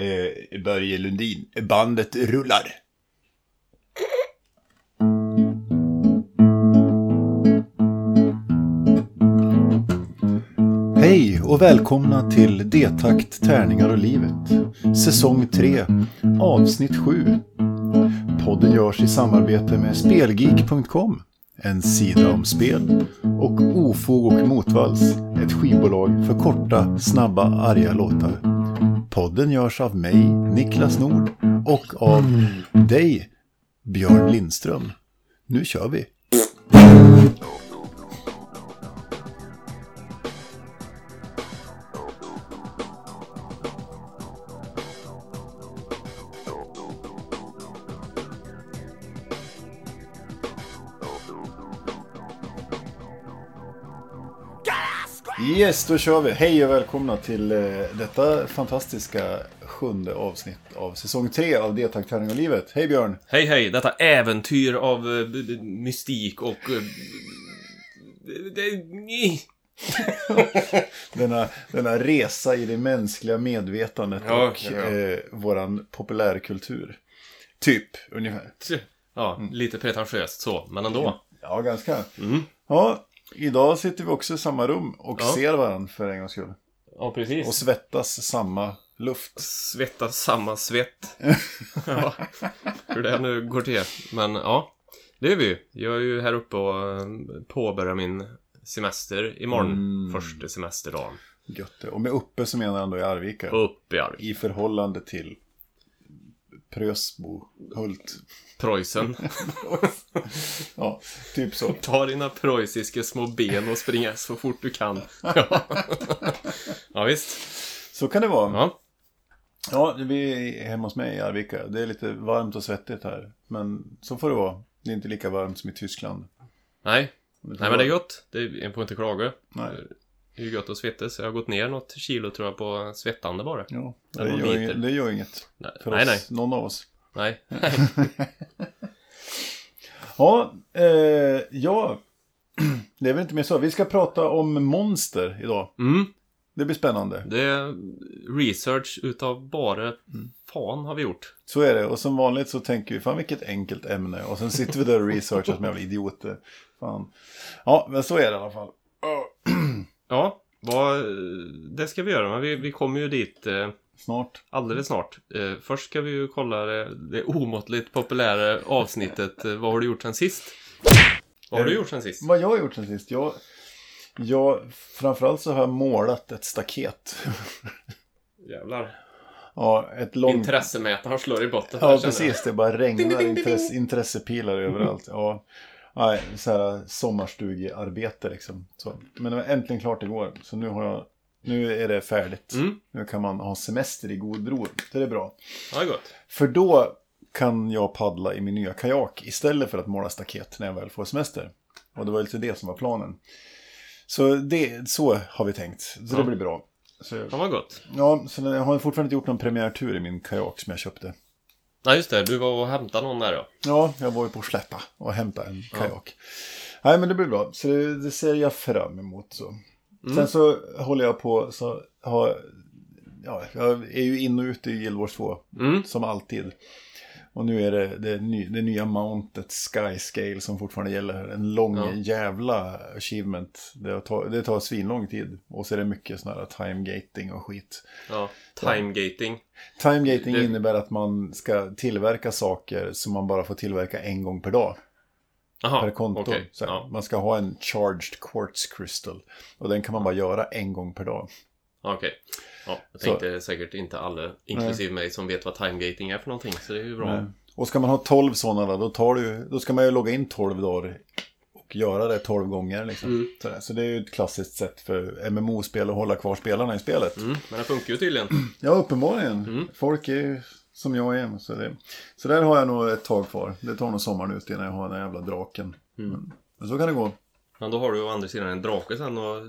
Eh, Börje Lundin. Bandet rullar. Hej och välkomna till D-takt, tärningar och livet. Säsong 3, avsnitt 7. Podden görs i samarbete med Spelgeek.com. En sida om spel. Och Ofog och Motvalls. Ett skivbolag för korta, snabba, arga låtar. Podden görs av mig, Niklas Nord. Och av dig, Björn Lindström. Nu kör vi! Yes, då kör vi. Hej och välkomna till eh, detta fantastiska sjunde avsnitt av säsong tre av D-takt, tärning och livet. Hej Björn! Hej hej, detta äventyr av eh, mystik och... eh, Denna, denna resa i det mänskliga medvetandet Ja, och ja. Eh, våran populärkultur. Typ, ungefär. Ja, lite pretentiöst så, men ändå. Ja, ganska. Mm. Ja, idag sitter vi också i samma rum och Ja. ser varandra för en gångs skull. Ja, Och precis. svettas samma luft. Svettas samma svett. ja, hur det nu går till. Men ja, det är vi ju. Jag är ju här uppe och eh, påbörjar min semester imorgon. Mm. Första semesterdagen. Gött det. Och med uppe så menar han då i Arvika. Upp i Arvik. I förhållande till Prösbo, Hult. Preussen. Ja, typ så. Ta dina preussiska små ben och springa så fort du kan. Ja, ja visst. Så kan det vara. Ja. Ja, vi är hemma hos mig i Arvika. Det är lite varmt och svettigt här. Men så får det vara. Det är inte lika varmt som i Tyskland. Nej, nej men det är gott. Det är, jag får inte klaga. Nej. Det är ju gött att svettas. Jag har gått ner något kilo tror jag på svettande bara. Ja, det gör, inget, det gör inget. Nej, För nej, oss, nej. någon av oss. nej. Ja, eh, ja. Det är väl inte mer så. Vi ska prata om monster idag. Mm, Det blir spännande. det är research utav bara fan har vi gjort. Så är det. Och som vanligt så tänker vi, fan vilket enkelt ämne. Och sen sitter vi där och researchar som jävla idioter. Fan. Ja, men så är det i alla fall. Ja, vad, det ska vi göra. Men vi, vi kommer ju dit eh, Snart. alldeles snart. Eh, först ska vi ju kolla det, det omåttligt populära avsnittet. Eh, vad har du gjort sen sist? Vad har du gjort sen sist? Vad jag har gjort sen sist? Jag, jag, framförallt så har jag målat ett staket. Jävlar. Ja, ett långt... Intressemätaren slår i botten. Ja, känner jag. precis. Det bara regnar intresse, intressepilar överallt. Ja. Nej, så här sommarstugearbete liksom. Så. Men det var äntligen klart igår. Så nu har jag... Nu är det färdigt. Mm. Nu kan man ha semester i god ro. Det är bra. Ja, gott. För då kan jag paddla i min nya kajak istället för att måla staket när jag väl får semester. Och det var lite det som var planen. Så, det, så har vi tänkt. Så Ja. det blir bra. Så, Ja, vad gott. ja, så jag har fortfarande inte gjort någon premiärtur i min kajak som jag köpte. Nej, just det. Du var och hämtade någon där då. Ja, jag var ju på att släppa och hämta en kajak. Nej, men det blir bra. Så det, det ser jag fram emot. Så. Sen så håller jag på så har, ja, jag är ju in och ute i Guild Wars 2. Mm. Som alltid. Och nu är det det, ny, det nya mountet Sky Scale som fortfarande gäller. En lång Ja. jävla achievement. Det tar, det tar svinlång tid. Och så är det mycket sån här time gating och skit. Ja. Timegating. Time gating Det- innebär att man ska tillverka saker som man bara får tillverka en gång per dag. Jaha, per konto. här, Ja, Man ska ha en charged quartz crystal. Och den kan man bara göra en gång per dag. Okej. Ja, jag Så- tänkte säkert inte alla, inklusive mig, som vet vad timegating är för någonting. Så det är ju bra. Nej. Och ska man ha 12 sådana då, tar du, då ska man ju logga in 12 dagar och göra det 12 gånger. Liksom. Mm. Så, där. så det är ju ett klassiskt sätt för MMO-spel att hålla kvar spelarna i spelet. Mm, men det funkar ju tydligen. Ja, uppenbarligen. Mm. Folk är ju som jag är. Så, det, så där har jag nog ett tag kvar. Det tar nog sommaren ut innan jag har den här jävla draken. Mm. Men, men så kan det gå. Men då har du å andra sidan en drake sen och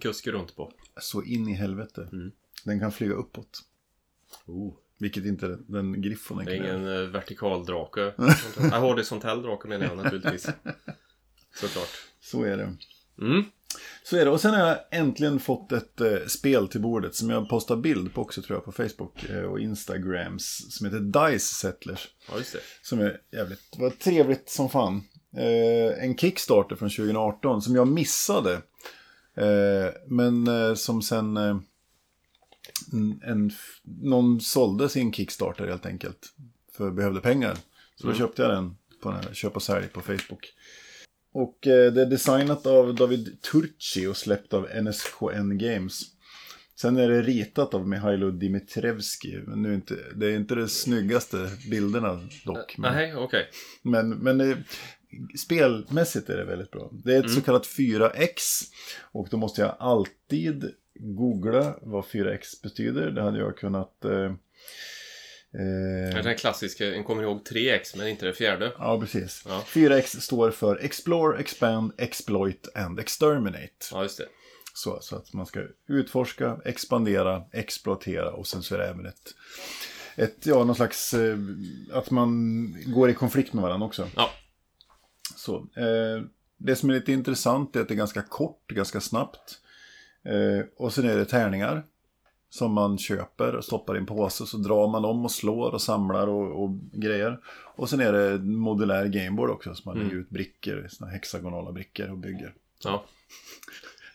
kuska runt på. Så in i helvete. Mm. Den kan flyga uppåt. Oh. Vilket inte den griffonen Det är kan göra. ingen uh, vertikal drake. Nej, horisontell drake menar jag naturligtvis. Såklart. Så är det. Mm. Så är det. Och sen har jag äntligen fått ett eh, spel till bordet som jag postar bild på också tror jag på Facebook eh, och Instagrams. Som heter Dice Settlers. Ja, just det. Som är jävligt, var trevligt som fan. Eh, en Kickstarter från 2018 som jag missade. Eh, men eh, som sen eh, en, någon sålde sin Kickstarter helt enkelt. För behövde pengar. Så då Mm. köpte jag den på den här köp och sälj på Facebook. Och eh, det är designat av David Turci och släppt av NSKN Games. Sen är det ritat av Mihailo Dimitrevski. Men nu är inte, det är inte de snyggaste bilderna dock. Men, Nej, okej. men, men spelmässigt är det väldigt bra. Det är ett så kallat 4X. Och då måste jag alltid googla vad 4X betyder. Det hade jag kunnat... Eh, eh, en klassisk, en kommer ihåg 3X men inte det fjärde. ja, precis. Ja. 4X står för Explore, Expand, Exploit and Exterminate. Ja, just det. Så, så att man ska utforska, expandera, exploatera och sen så är det även ett, ett ja, någon slags, eh, att man går i konflikt med varandra också. Ja. Så, eh, det som är lite intressant är att det är ganska kort, ganska snabbt. Eh, och sen är det tärningar som man köper och stoppar i en påse. Så drar man dem och slår och samlar och, och grejer. Och sen är det modulär gameboard också. Så man Mm. lägger ut brickor, såna hexagonala brickor och bygger. Ja.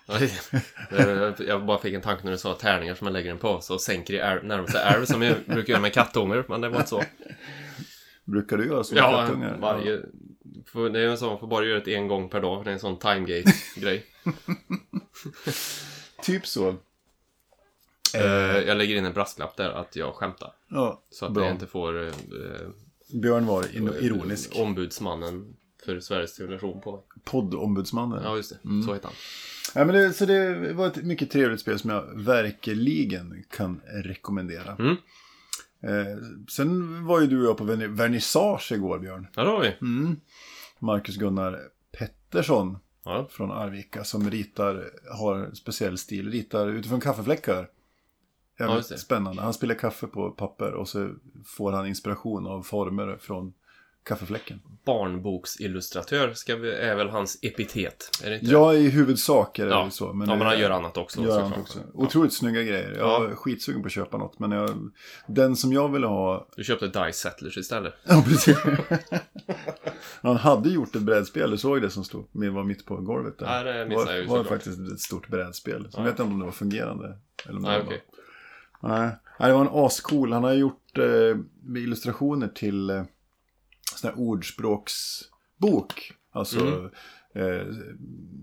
Ja, Jag bara fick en tanke när du sa tärningar som man lägger en på och sänker i närmaste älv som jag brukar göra med kattungar, men det var inte så. Brukar du göra så med Ja, kattungar? varje... För det är en sån, man får bara göra det en gång per dag, det är en sån timegate-grej. Typ så. Eh, Jag lägger in en brasklapp där att jag skämtar. Ja, Så att bra. jag inte får eh, Björn var in- ironisk. ombudsmannen för Sveriges Television på mig. Poddombudsmannen. Ja, just det. Mm. Så heter han. Ja, men det, så det var ett mycket trevligt spel som jag verkligen kan rekommendera. Mm. Eh, sen var ju du och jag på verni- vernissage igår, Björn. Ja, det har vi. Mm. Marcus Gunnar Pettersson Ja. från Arvika som ritar, har en speciell stil, ritar utifrån kaffefläckar. Ja, Jävligt spännande. Han spelar kaffe på papper och så får han inspiration av former från kaffefläcken. Barnboksillustratör ska vi, är väl hans epitet. Är det inte? Ja, i huvudsak är det Ja. så. ja, Men men det- han gör annat också. Gör han också. Otroligt snygga grejer. Jag är skitsugen på att köpa något. Men jag, den som jag ville ha... Du köpte Dice Settlers istället. Ja, precis. Han hade gjort ett brädspel. Du såg det som stod. Men var mitt på golvet där. Nej, det missade var, jag ju var såklart. faktiskt ett stort brädspel. Så Ja. jag vet inte om det var fungerande. Eller Nej, det okej. var... Nej. Nej, det var en ascool. Han har gjort eh, illustrationer till eh, sån här ordspråksbok. Alltså Mm. eh,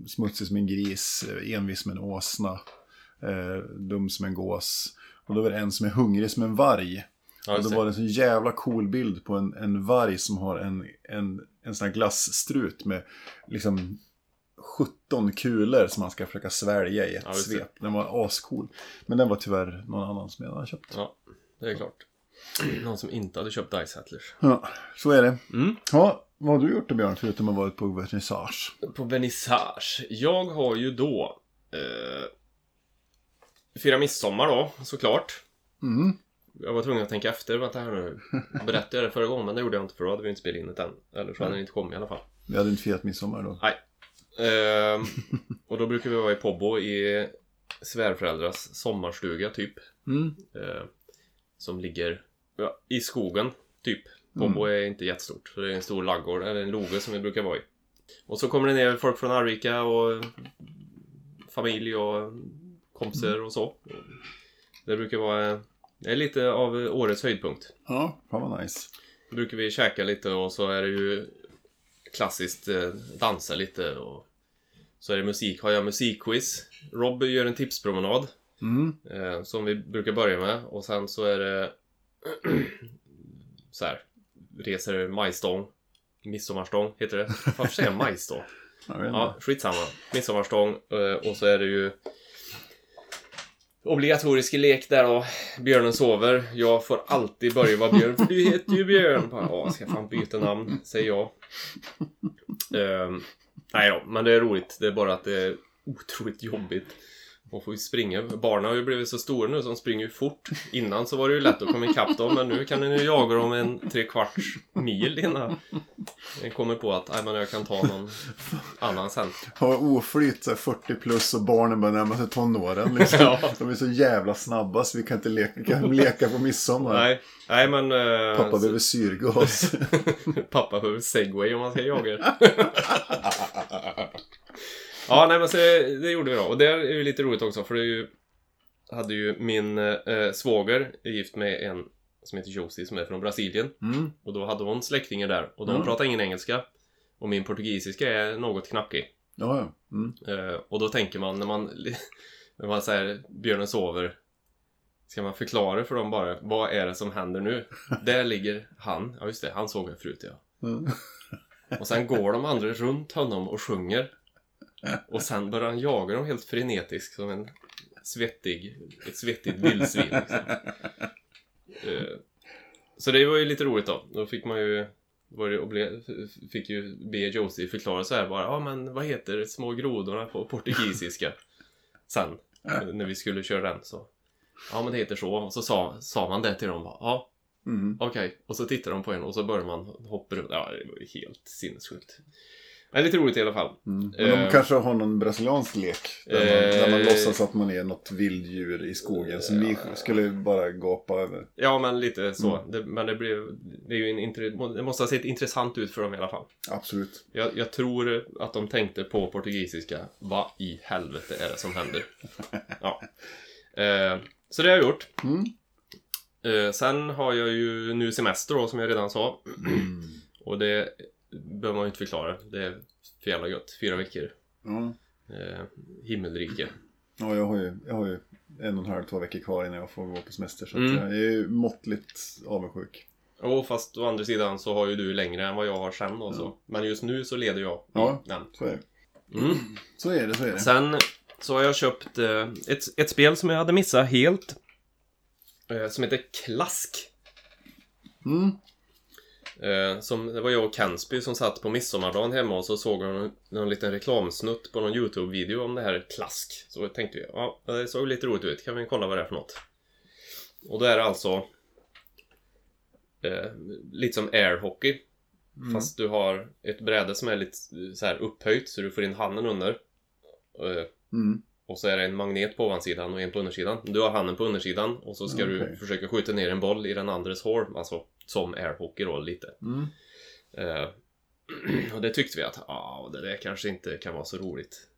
smutsig som en gris, eh, envis som en åsna, eh, dum som en gås. Och då var det en som är hungrig som en varg. Ja, och då var det en så jävla cool bild på en, en varg som har en, en, en sån här glasstrut med liksom 17 kulor som man ska försöka svälja i ett Ja, svep. Den var ascool. Men den var tyvärr någon annan som jag hade köpt. Ja, det är klart. Någon som inte hade köpt Dice Settlers. Ja, så är det. Mm. Ja, vad har du gjort då Björn, förutom att ha varit på vernissage? På vernissage. Jag har ju då... Eh, fira midsommar då, såklart. Mm. Jag var tvungen att tänka efter. Vänta här nu. Berättade jag det förra gången? Men det gjorde jag inte för då hade vi inte spelat in det än. Eller så hade det inte kommit i alla fall. Vi hade inte firat midsommar då. Nej. Ehm, och då brukar vi vara i Pobbo i svärföräldrars sommarstuga typ. Mm. Eh, som ligger ja, i skogen, typ. Pobbo är inte jättestort. Så det är en stor laggård, eller en loge som vi brukar vara i. Och så kommer det ner folk från Arvika och familj och kompisar och så. Det brukar vara det är lite av årets höjdpunkt. Ja, fan vad nice. Då brukar vi käka lite och så är det ju klassiskt eh, dansa lite och så är det musik. Har jag musikquiz. Rob gör en tipspromenad. Mm. Eh, som vi brukar börja med och sen så är det så här reser majstång midsommarstång heter det. Varför säger jag majstång? Ja, skitsamma. Midsommarstång eh, och så är det ju obligatorisk lek där då. Björnen sover. Jag får alltid börja vara Björn för du heter ju Björn. Ja, ska fan byta namn, säger jag. Ehm, nej då, men det är roligt. Det är bara att det är otroligt jobbigt Och får ju springa. Barnen har ju blivit så stora nu så de springer ju fort. Innan så var det ju lätt att komma ikapp dem men nu kan den ju jaga dem en tre kvarts mil innan den kommer på att nej men jag kan ta någon annan sen. Ha oflyt, så här 40 plus och barnen börjar närma sig tonåren. Liksom. Ja. De är så jävla snabba så vi kan inte leka, kan leka på midsommar. Nej, nej men... eh, Pappa så- behöver syrgas. Pappa behöver segway om man ska jaga. ja, nej men så det gjorde vi då. Och det är ju lite roligt också för det är ju... Hade ju min eh, svåger gift med en som heter Josie som är från Brasilien. Mm. Och då hade hon släktingar där och de Mm. pratar ingen engelska. Och min portugisiska är något knackig. Ja, ja. Mm. Eh, och då tänker man när man, när man säger björnen sover Ska man förklara för dem bara, vad är det som händer nu? Där ligger han, ja just det, han såg jag förut ja. Mm. Och sen går de andra runt honom och sjunger. Och sen börjar han jaga dem helt frenetiskt som en svettig, ett svettigt vildsvin. Liksom. Eh, Så det var ju lite roligt då. Då fick man ju var det, ble, fick ju be Josie förklara så här bara. Ja men vad heter små grodorna på portugisiska? Sen när vi skulle köra den så. Ja men det heter så. Och så sa, sa man det till dem. Ja Mm. Okej, och så tittar de på en och så börjar man hoppa runt. Ja, det var ju helt sinnessjukt. Men lite roligt i alla fall. Mm. Men de Eh. kanske har någon brasiliansk lek. Där man, där man Eh. låtsas att man är något vilddjur i skogen. Som vi skulle bara gapa över. Ja, men lite så. Mm. Det, men det, blev, det är ju en det måste ha sett intressant ut för dem i alla fall. Absolut. Jag, jag tror att de tänkte på portugisiska. Vad i helvete är det som händer? Ja. Eh, så det har jag gjort. Mm. Sen har jag ju nu semester då, som jag redan sa. Och det behöver man ju inte förklara. Det är för jävla gött. Fyra veckor. Ja. Eh, himmelrike. Ja, jag har, ju, jag har ju en och en halv, två veckor kvar innan jag får gå på semester. Så Mm. jag är ju måttligt avundsjuk. Och fast å andra sidan så har ju du längre än vad jag har sen och så. Men just nu så leder jag Ja. den. Så är det. Mm. Så är det, så är det. Sen så har jag köpt eh, ett, ett spel som jag hade missat helt. Eh, som heter Klask. Mm. Eh, som, det var jag och Kensby som satt på midsommardagen hemma och så såg jag någon, någon liten reklamsnutt på någon YouTube-video om det här Klask. Så tänkte vi, ja det såg lite roligt ut, kan vi kolla vad det är för något? Och då är det alltså eh, lite som airhockey. Mm. Fast du har ett bräde som är lite så här upphöjt så du får in handen under. Eh, Mm. och så är det en magnet på ovansidan och en på undersidan. Du har handen på undersidan och så ska Okej. du försöka skjuta ner en boll i den andres hår. Alltså som airhockey då lite. Mm. Eh, och det tyckte vi att ah, det där kanske inte kan vara så roligt.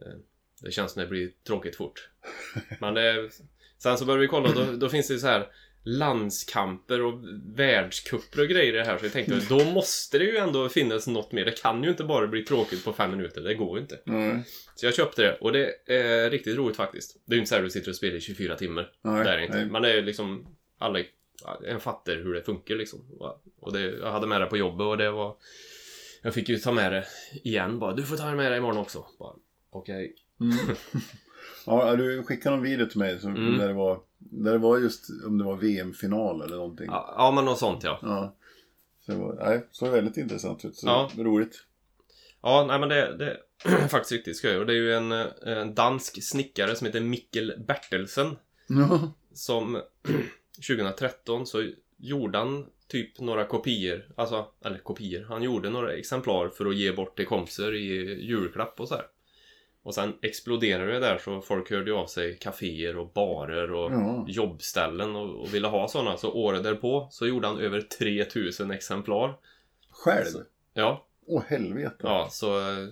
Eh, det känns som det blir tråkigt fort. Men det, sen så började vi kolla då, då finns det så här landskamper och världscuper och grejer i det här. Så jag tänkte då måste det ju ändå finnas något mer. Det kan ju inte bara bli tråkigt på fem minuter. Det går ju inte. Nej. Så jag köpte det och det är riktigt roligt faktiskt. Det är ju inte så här du sitter och spelar i 24 timmar. Nej. Det är inte. Nej. Men det är liksom alla en fattar hur det funkar liksom. Och det, jag hade med det på jobbet och det var Jag fick ju ta med det igen bara. Du får ta med det imorgon också. Bara, Okej. Mm. ja, du skickade någon video till mig som, Mm. där, det var, där det var just om det var VM-final eller någonting. Ja, ja men något sånt ja. Ja. Så det var, nej, såg väldigt intressant ut. Så Ja. roligt. Ja, nej men det, det är faktiskt riktigt skoj. Och det är ju en, en dansk snickare som heter Mikkel Bertelsen. Ja. Som 2013 så gjorde han typ några kopior, alltså, eller kopior, han gjorde några exemplar för att ge bort till kompisar i julklapp och så här. Och sen exploderade det där så folk hörde av sig kaféer och barer och Ja. jobbställen och, och ville ha sådana. Så året därpå så gjorde han över 3000 exemplar. Själv? Så- Ja, Åh helvete. ja så eh,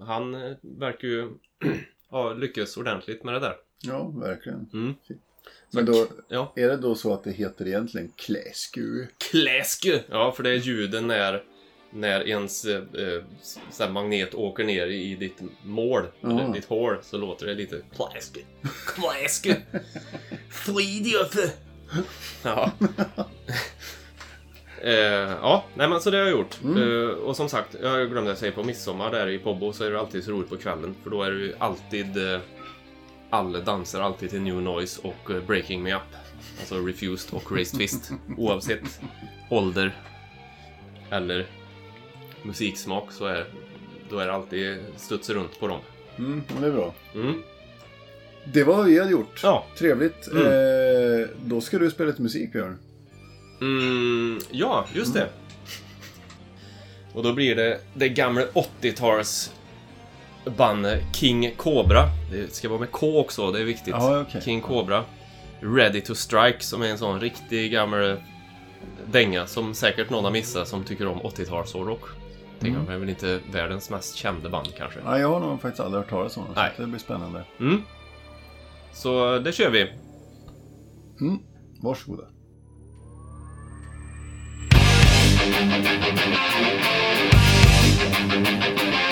han eh, verkar ju ja, lyckas ordentligt med det där. Ja, verkligen. Mm. Men då, Ja. är det då så att det heter egentligen kläsku? Kläsku! Ja, för det är ljuden när, när ens eh, eh, så här magnet åker ner i ditt mål, eller ditt hål, så låter det lite kläsku. Kläsku! Fridiof! Ja. eh, ja, nej men så det har jag gjort. Mm. Eh, och som sagt, jag glömde säga på midsommar där i Pobbo så är det alltid så roligt på kvällen. För då är det ju alltid... Eh, alla dansar alltid till New Noise och eh, Breaking Me Up. Alltså Refused och Raised Fist. Oavsett ålder eller musiksmak så är, då är det alltid studsar runt på dem. Mm, det är bra. Mm. Det var vad vi hade gjort. Ja. Trevligt. Mm. Eh, då ska du spela lite musik, Björn. Mm, ja, just det. Och då blir det det gamla 80-tals bandet King Cobra. Det ska vara med K också, det är viktigt. Ja, okej. King Cobra. Ready to Strike som är en sån riktig gammal dänga som säkert någon har missat som tycker om 80-tals hårdrock. Tänker Mm. jag, Det är väl inte världens mest kända band kanske. Ja, jag har nog faktiskt aldrig hört talas om det, så Nej. det blir spännande. Mm. Så det kör vi. Mm. Varsågoda. Up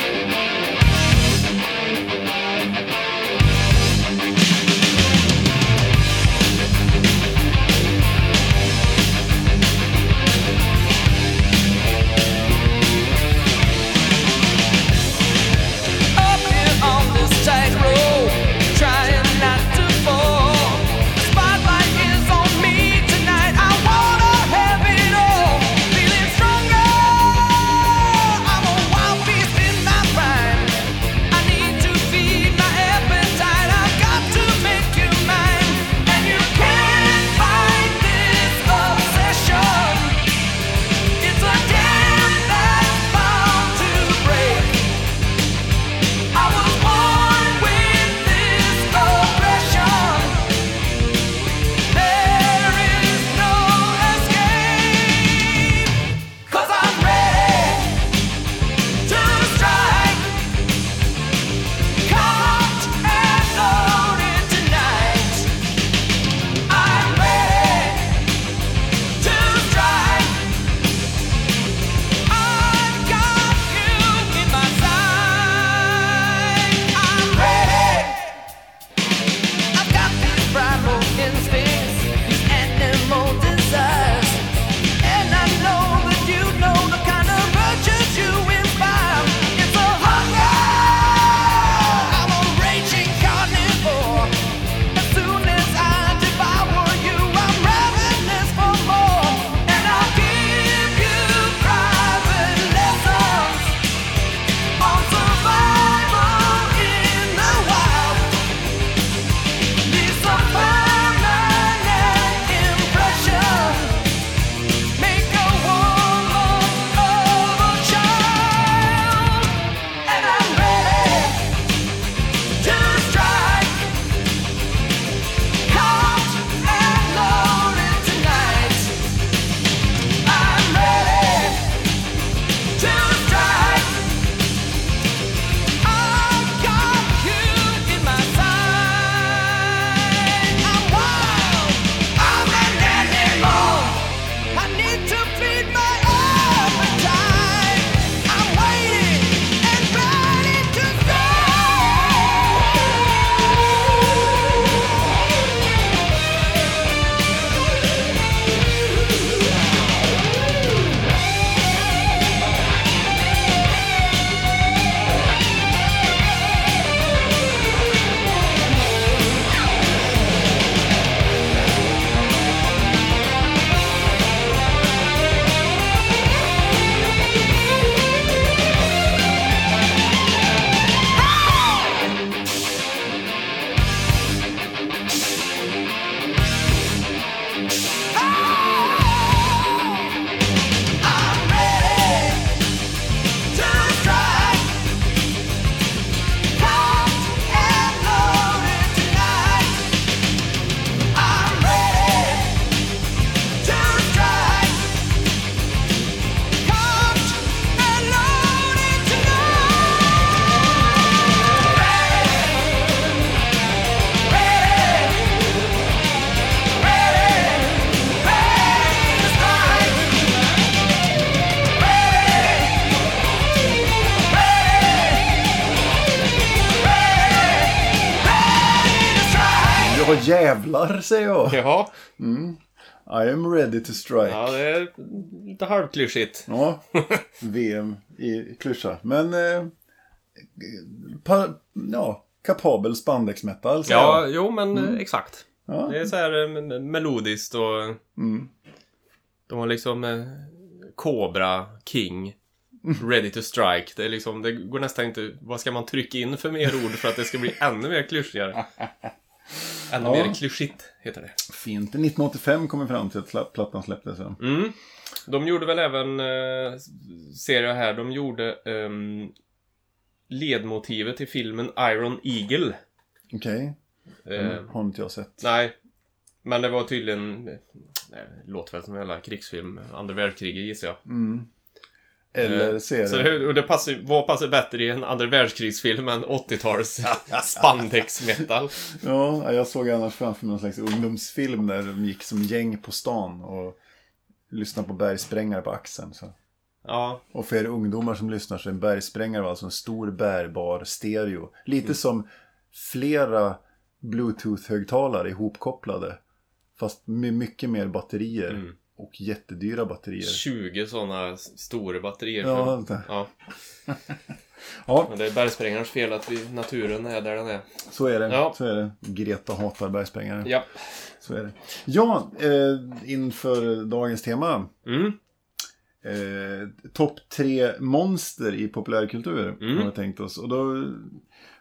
jävlar, säger jag. Jaha. I am ready to strike. Ja, det är lite halvklyschigt. Ja, VM i klyscha. Men, eh, pa, ja, kapabel spandexmetal säger Ja, jag. jo men eh, exakt. Ja. Det är så här eh, melodiskt och... Mm. De har liksom eh, Cobra, King, Ready to Strike. Det är liksom, det går nästan inte... Vad ska man trycka in för mer ord för att det ska bli ännu mer klyschigare? Ännu mer klyschigt heter det. Fint. 1985 kom vi fram till att plattan släpptes. Ja. Mm. De gjorde väl även, eh, ser jag här, de gjorde ehm, ledmotivet till filmen Iron Eagle. Okej. Eh, Den har inte jag sett. Nej. Men det var tydligen... Nej, det låter väl som en jävla krigsfilm. Andra världskriget gissar jag. Eller Eh, ser Så det, och det passar, vad passar bättre i en andra världskrigsfilm än 80-tals spandex-metal? Ja, jag såg annars framför mig någon slags ungdomsfilm där de gick som gäng på stan och lyssnade på bergsprängare på axeln. Så. Ja, Och för er ungdomar som lyssnar så är en bergsprängare var alltså en stor bärbar stereo. Lite som flera bluetooth-högtalare ihopkopplade. Fast med mycket mer batterier. Och jättedyra batterier. 20 sådana stora batterier. Ja, vänta. ja. Ja, Men det är bergsprängarens fel att vi, naturen är där den är. så är det. Ja. Så är det. Greta hatar bergsprängare. Ja. Så är det. Ja, eh, inför dagens tema. Mm. Eh, Topp tre monster i populärkultur Mm. har vi tänkt oss. Och då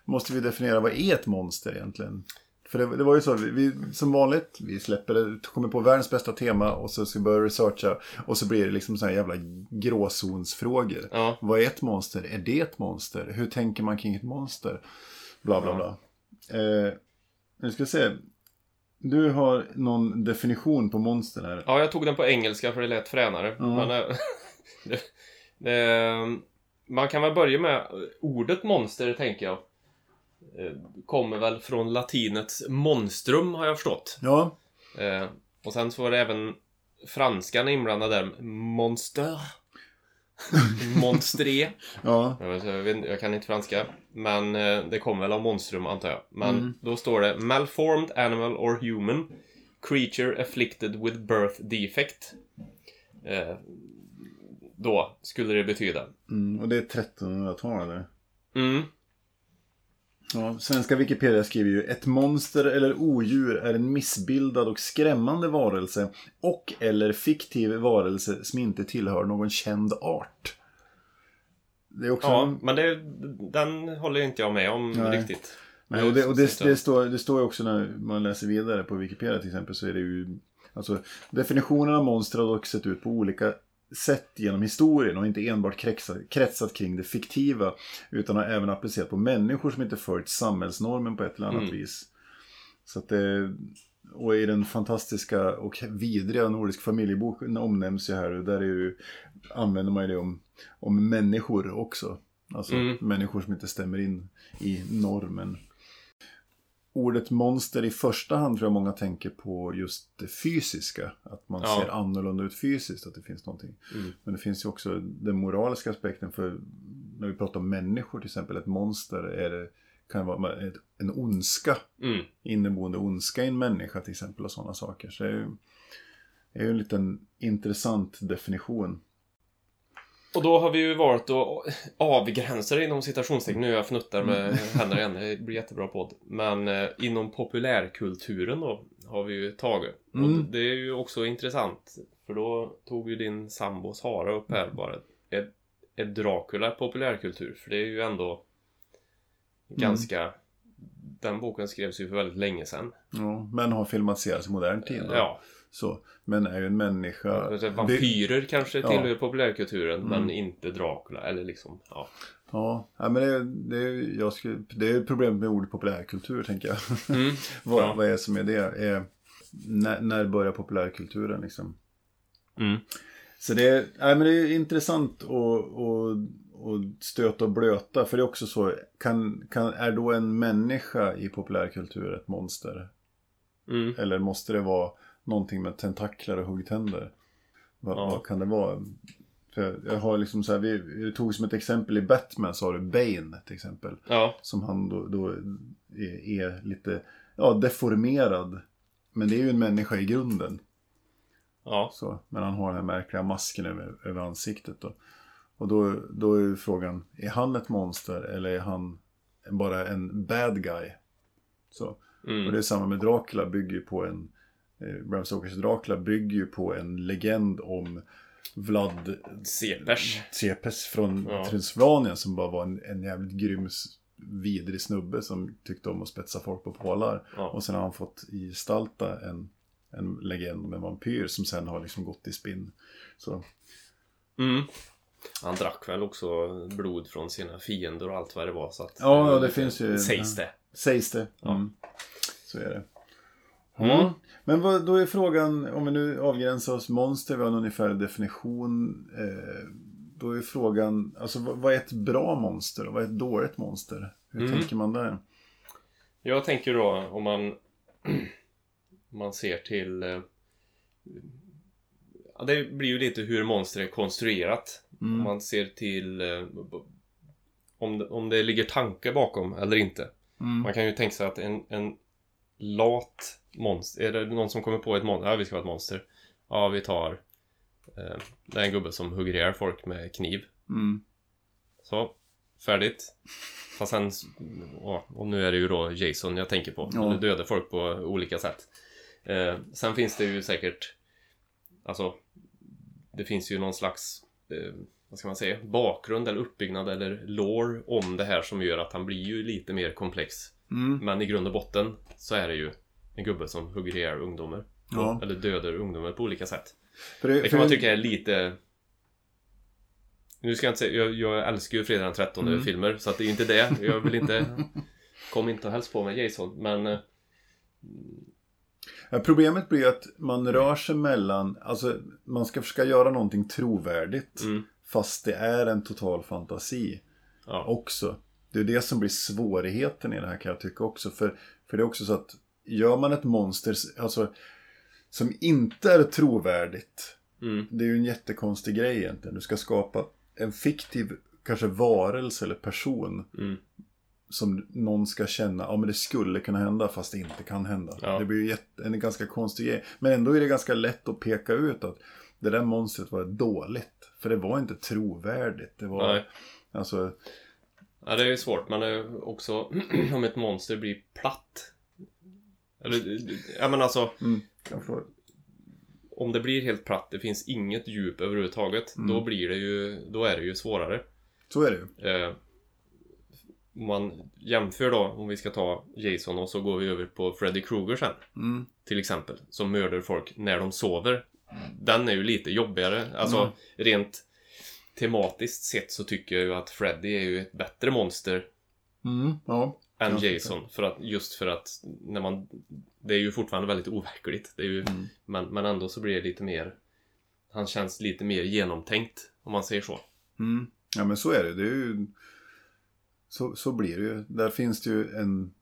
måste vi definiera vad är ett monster egentligen? För det, det var ju så, vi, vi, som vanligt, vi släpper det, kommer på världens bästa tema och så ska vi börja researcha. Och så blir det liksom sådana jävla gråzonsfrågor. Ja. Vad är ett monster? Är det ett monster? Hur tänker man kring ett monster? Bla bla bla. Eh, nu ska vi se. Du har någon definition på monster här. Ja, jag tog den på engelska för det lät fränare. Men, eh, det, det, man kan väl börja med ordet monster, tänker jag. Eh, Kommer väl från latinets monstrum, har jag förstått. Ja, Eh, och sen så var det även franskan inblandad där. Monster. Monstré. ja. Jag, jag, kan inte franska. Men eh, det kommer väl av monstrum antar jag. Men då står det Malformed animal or human Creature afflicted with birth defect. Eh, då skulle det betyda. Mm, och det är 1300-tal eller? Mm. Ja, svenska Wikipedia skriver ju ett monster eller odjur är en missbildad och skrämmande varelse och eller fiktiv varelse som inte tillhör någon känd art. Det är också Ja, en- men det, den håller inte jag med om Nej. riktigt. Nej, och det, och det, det, står, det står ju också när man läser vidare på Wikipedia till exempel så är det ju Alltså definitionen av monster har dock sett ut på olika sätt genom historien och inte enbart kretsat, kretsat kring det fiktiva utan har även applicerat på människor som inte följt samhällsnormen på ett eller annat Mm. vis. Så att det, och i den fantastiska och vidriga Nordisk familjeboken omnämns ju här, och där är ju, använder man ju det om, om människor också. Alltså Mm. människor som inte stämmer in i normen. Ordet monster i första hand tror jag många tänker på just det fysiska. Att man Ja. ser annorlunda ut fysiskt, att det finns någonting. Mm. Men det finns ju också den moraliska aspekten för när vi pratar om människor till exempel, ett monster är det, kan vara en ondska, Mm. inneboende ondska i en människa till exempel och sådana saker. Så det är ju, det är ju en liten intressant definition. Och då har vi ju valt att avgränsa det inom citationstecken. Nu är jag fnuttar med Mm. händerna igen, det blir jättebra podd. Men eh, inom populärkulturen då har vi ju tagit. Och Mm. det är ju också intressant. För då tog ju din sambo Sara upp här bara. Är, är Dracula populärkultur? För det är ju ändå ganska... Den boken skrevs ju för väldigt länge sedan. Ja, men har filmatiserats i modern tid. då. Ja, Så, men är ju en människa. alltså, vampyrer kanske Ja. tillhör populärkulturen, men Mm. inte Dracula. Eller liksom, ja. Ja, ja men det, det, är- jag skulle, det är problemet med ordet populärkultur tänker jag. Mm. vad, Ja. vad är det som är det? Är, när, när börjar populärkulturen liksom? Mm. Så det är, nej, men det är intressant att, att, att stöta och blöta. För det är också så, kan, kan, är då en människa i populärkultur ett monster? Mm. Eller måste det vara någonting med tentakler och huggtänder? Vad, Ja. vad kan det vara? För jag har liksom så här, vi, vi tog som ett exempel i Batman så har du Bane till exempel. Ja. Som han då, då är, är lite ja, deformerad. Men det är ju en människa i grunden. Ja. Så, men han har den här märkliga masken över, över ansiktet. Då. Och då, då är ju frågan, är han ett monster eller är han bara en bad guy? Så. Och Mm. det är samma med Dracula, bygger ju på en... Eh, Bram Stokers Dracula bygger ju på en legend om Vlad Cepers. Från Ja. Transylvanien som bara var en, en jävligt grym vidrig snubbe som tyckte om att spetsa folk på pålar. Ja. Och sen har han fått gestalta en, en legend om en vampyr som sen har liksom gått i spinn. Så, Mm. Han drack väl också blod från sina fiender och allt vad det var. Så att, Ja, ja, det finns ju- Sägs det. sägs det. Ja. Mm. Så är det. Mm. Ja. Men vad, då är frågan, om vi nu avgränsar oss monster, vi har en ungefär definition. Eh, då är frågan, alltså vad, vad är ett bra monster och vad är ett dåligt monster? Hur Mm. tänker man där? Jag tänker då om man, om man ser till... eh, Ja, det blir ju lite hur monster är konstruerat. Mm. Om man ser till eh, om, om det ligger tankar bakom eller inte. Mm. Man kan ju tänka sig att en, en lat monster, är det någon som kommer på ett monster? Ja, vi ska vara ett monster. Ja, vi tar eh, Det är en gubbe som hugger ihjäl folk med kniv. Mm. Så, färdigt. Fast sen, ja, och nu är det ju då Jason jag tänker på. Ja. Ja. dödar folk på olika sätt. Eh, sen finns det ju säkert, alltså, det finns ju någon slags, eh, vad ska man säga, bakgrund eller uppbyggnad eller lore om det här som gör att han blir ju lite mer komplex. Mm. Men i grund och botten så är det ju en gubbe som hugger ihjäl ungdomar. Ja. Eller dödar ungdomar på olika sätt. För det, Det för kan man tycka är lite... Nu ska jag inte säga, jag, jag älskar ju Fredag den 13 Mm. filmer så att det är inte det. Jag vill inte... Kom inte och hälsa på mig Jason, men... eh, problemet blir att man rör sig mellan, alltså man ska försöka göra någonting trovärdigt. Mm. Fast det är en total fantasi Ja. också. Det är det som blir svårigheten i det här kan jag tycka också. För, för det är också så att gör man ett monster alltså, som inte är trovärdigt. Mm. Det är ju en jättekonstig grej egentligen. Du ska skapa en fiktiv kanske varelse eller person. Mm. Som någon ska känna, ja men det skulle kunna hända fast det inte kan hända. Ja. Det blir ju jätte, en ganska konstig grej. Men ändå är det ganska lätt att peka ut att det där monstret var dåligt. För det var inte trovärdigt. Det var, Nej. alltså, Ja, det är ju svårt, men det är också om ett monster blir platt. Eller, ja men alltså, mm, om det blir helt platt, det finns inget djup överhuvudtaget. Mm. Då blir det ju, då är det ju svårare. Så är det ju. Eh, om man jämför då, om vi ska ta Jason och så går vi över på Freddy Krueger sen. Mm. Till exempel. Som mördar folk när de sover. Den är ju lite jobbigare. Alltså Mm. rent tematiskt sett så tycker jag ju att Freddy är ju ett bättre monster Mm, ja. än Ja, Jason. För att, just för att när man... Det är ju fortfarande väldigt overkligt. Det är ju, Mm. men, men ändå så blir det lite mer... Han känns lite mer genomtänkt. Om man säger så. Mm. Ja men så är det. det är ju, så, så blir det ju. Där finns det ju en,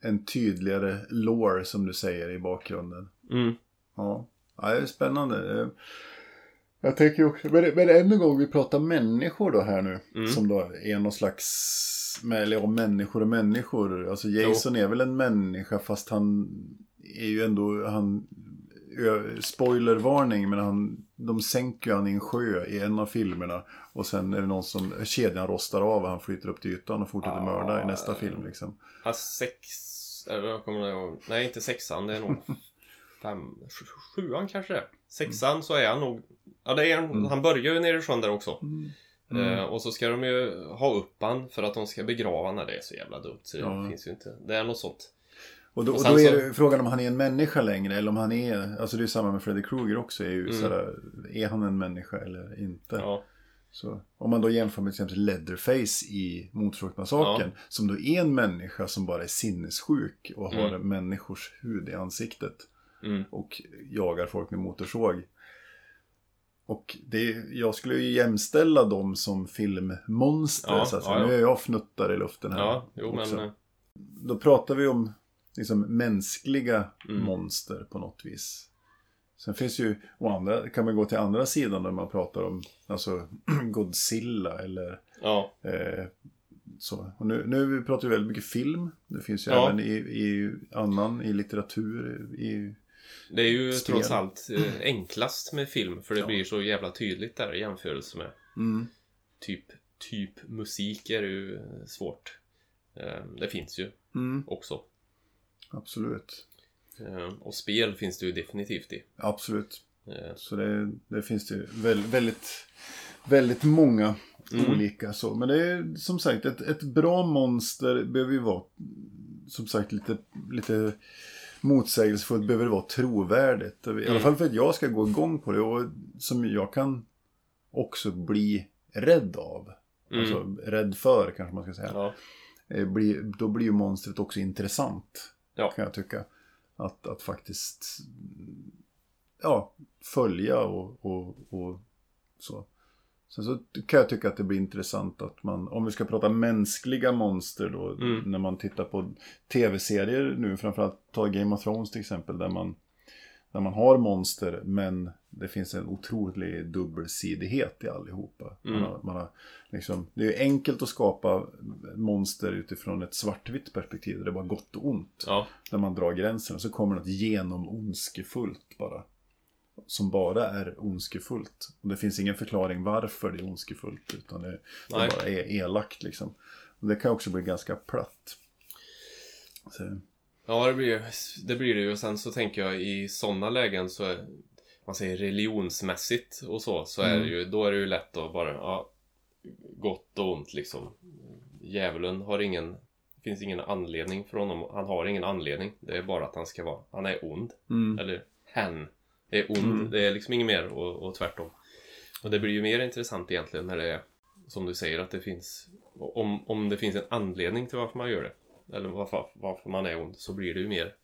en tydligare lore som du säger i bakgrunden. Mm. Ja, ja det är spännande. Jag tänker också, men, men ännu en gång vi pratar människor då här nu. Mm. Som då är någon slags, med- eller om människor och människor. Alltså Jason är väl en människa fast han är ju ändå, han, spoilervarning, men han, de sänker ju han i en sjö i en av filmerna. Och sen är det någon som, kedjan rostar av och han flyter upp till ytan och fortsätter Ah, mörda i nästa film liksom. Ja, sex... Eller jag kommer ihåg. Nej, inte sexan. Det är nog fem... sju- Sjuan kanske det är. Sexan så är han nog... Ja, det är en, Mm. Han börjar ju nere i sjön där också. Mm. Eh, och så ska de ju ha upp han för att de ska begrava han. Nej, Det är så jävla dumt så det Ja. finns ju inte. Det är något sånt. Och då, Och då är så- frågan om han är en människa längre eller om han är, alltså det är samma med Freddy Krueger också, är ju Mm. sådär, är han en människa eller inte? Ja. Så, om man då jämför med till exempel Leatherface i Motorsågsmassakern, som då är en människa som bara är sinnessjuk och har Mm. människors hud i ansiktet Mm. och jagar folk med motorsåg. Och det, jag skulle ju jämställa dem som filmmonster, Ja, så att ja, ja. Nu är jag fnuttar i luften här. Ja, jo också. men... eh, Då pratar vi om liksom, mänskliga Mm. monster på något vis. Sen finns ju, och andra, kan man gå till andra sidan där man pratar om alltså, Godzilla eller Ja. eh, så. Och nu, nu pratar vi väldigt mycket film. Det finns ju Ja. även i, i annan, i litteratur, i... Det är ju Spel. trots allt eh, enklast med film för det Ja. blir så jävla tydligt där i jämförelse med Mm, typ, typ musik är ju svårt. Eh, Det finns ju mm, också. absolut. Eh, Och spel finns det ju definitivt i. Absolut. Eh, Så det, det finns det väldigt, väldigt, väldigt många Mm. olika så. Men det är som sagt, ett, ett bra monster behöver ju vara, som sagt, lite, lite motsägelsefullt, behöver det vara trovärdigt. I alla Mm. fall för att jag ska gå igång på det och som jag kan också bli rädd av. Mm. Alltså rädd för kanske man ska säga. Ja. Eh, blir, då blir ju monstret också intressant. Ja. Kan jag tycka. Att, att faktiskt ja, följa och, och, och så. Sen så kan jag tycka att det blir intressant att man, om vi ska prata mänskliga monster då, Mm. när man tittar på tv-serier nu, framförallt ta Game of Thrones till exempel, där man, där man har monster, men det finns en otrolig dubbelsidighet i allihopa. Man Mm. har, man har liksom, det är ju enkelt att skapa monster utifrån ett svartvitt perspektiv, där det är bara gott och ont. Ja. Där man drar gränsen, och så kommer något genomondskefullt bara. Som bara är ondskefullt. Och det finns ingen förklaring varför det är ondskefullt, utan det, det bara är elakt liksom. Och det kan också bli ganska platt. Så, Ja, det blir, det blir det ju. Och sen så tänker jag i sådana lägen så är, man säger religionsmässigt och så, så är det ju, då är det ju lätt att bara, ja, gott och ont liksom. Djävulen har ingen, det finns ingen anledning för honom, han har ingen anledning. Det är bara att han ska vara, han är ond. mm, Eller hen är ond. Mm. Det är liksom inget mer och, och tvärtom. Och det blir ju mer intressant egentligen när det är som du säger att det finns om, om det finns en anledning till varför man gör det. Eller varför, varför man är ond så blir det ju mer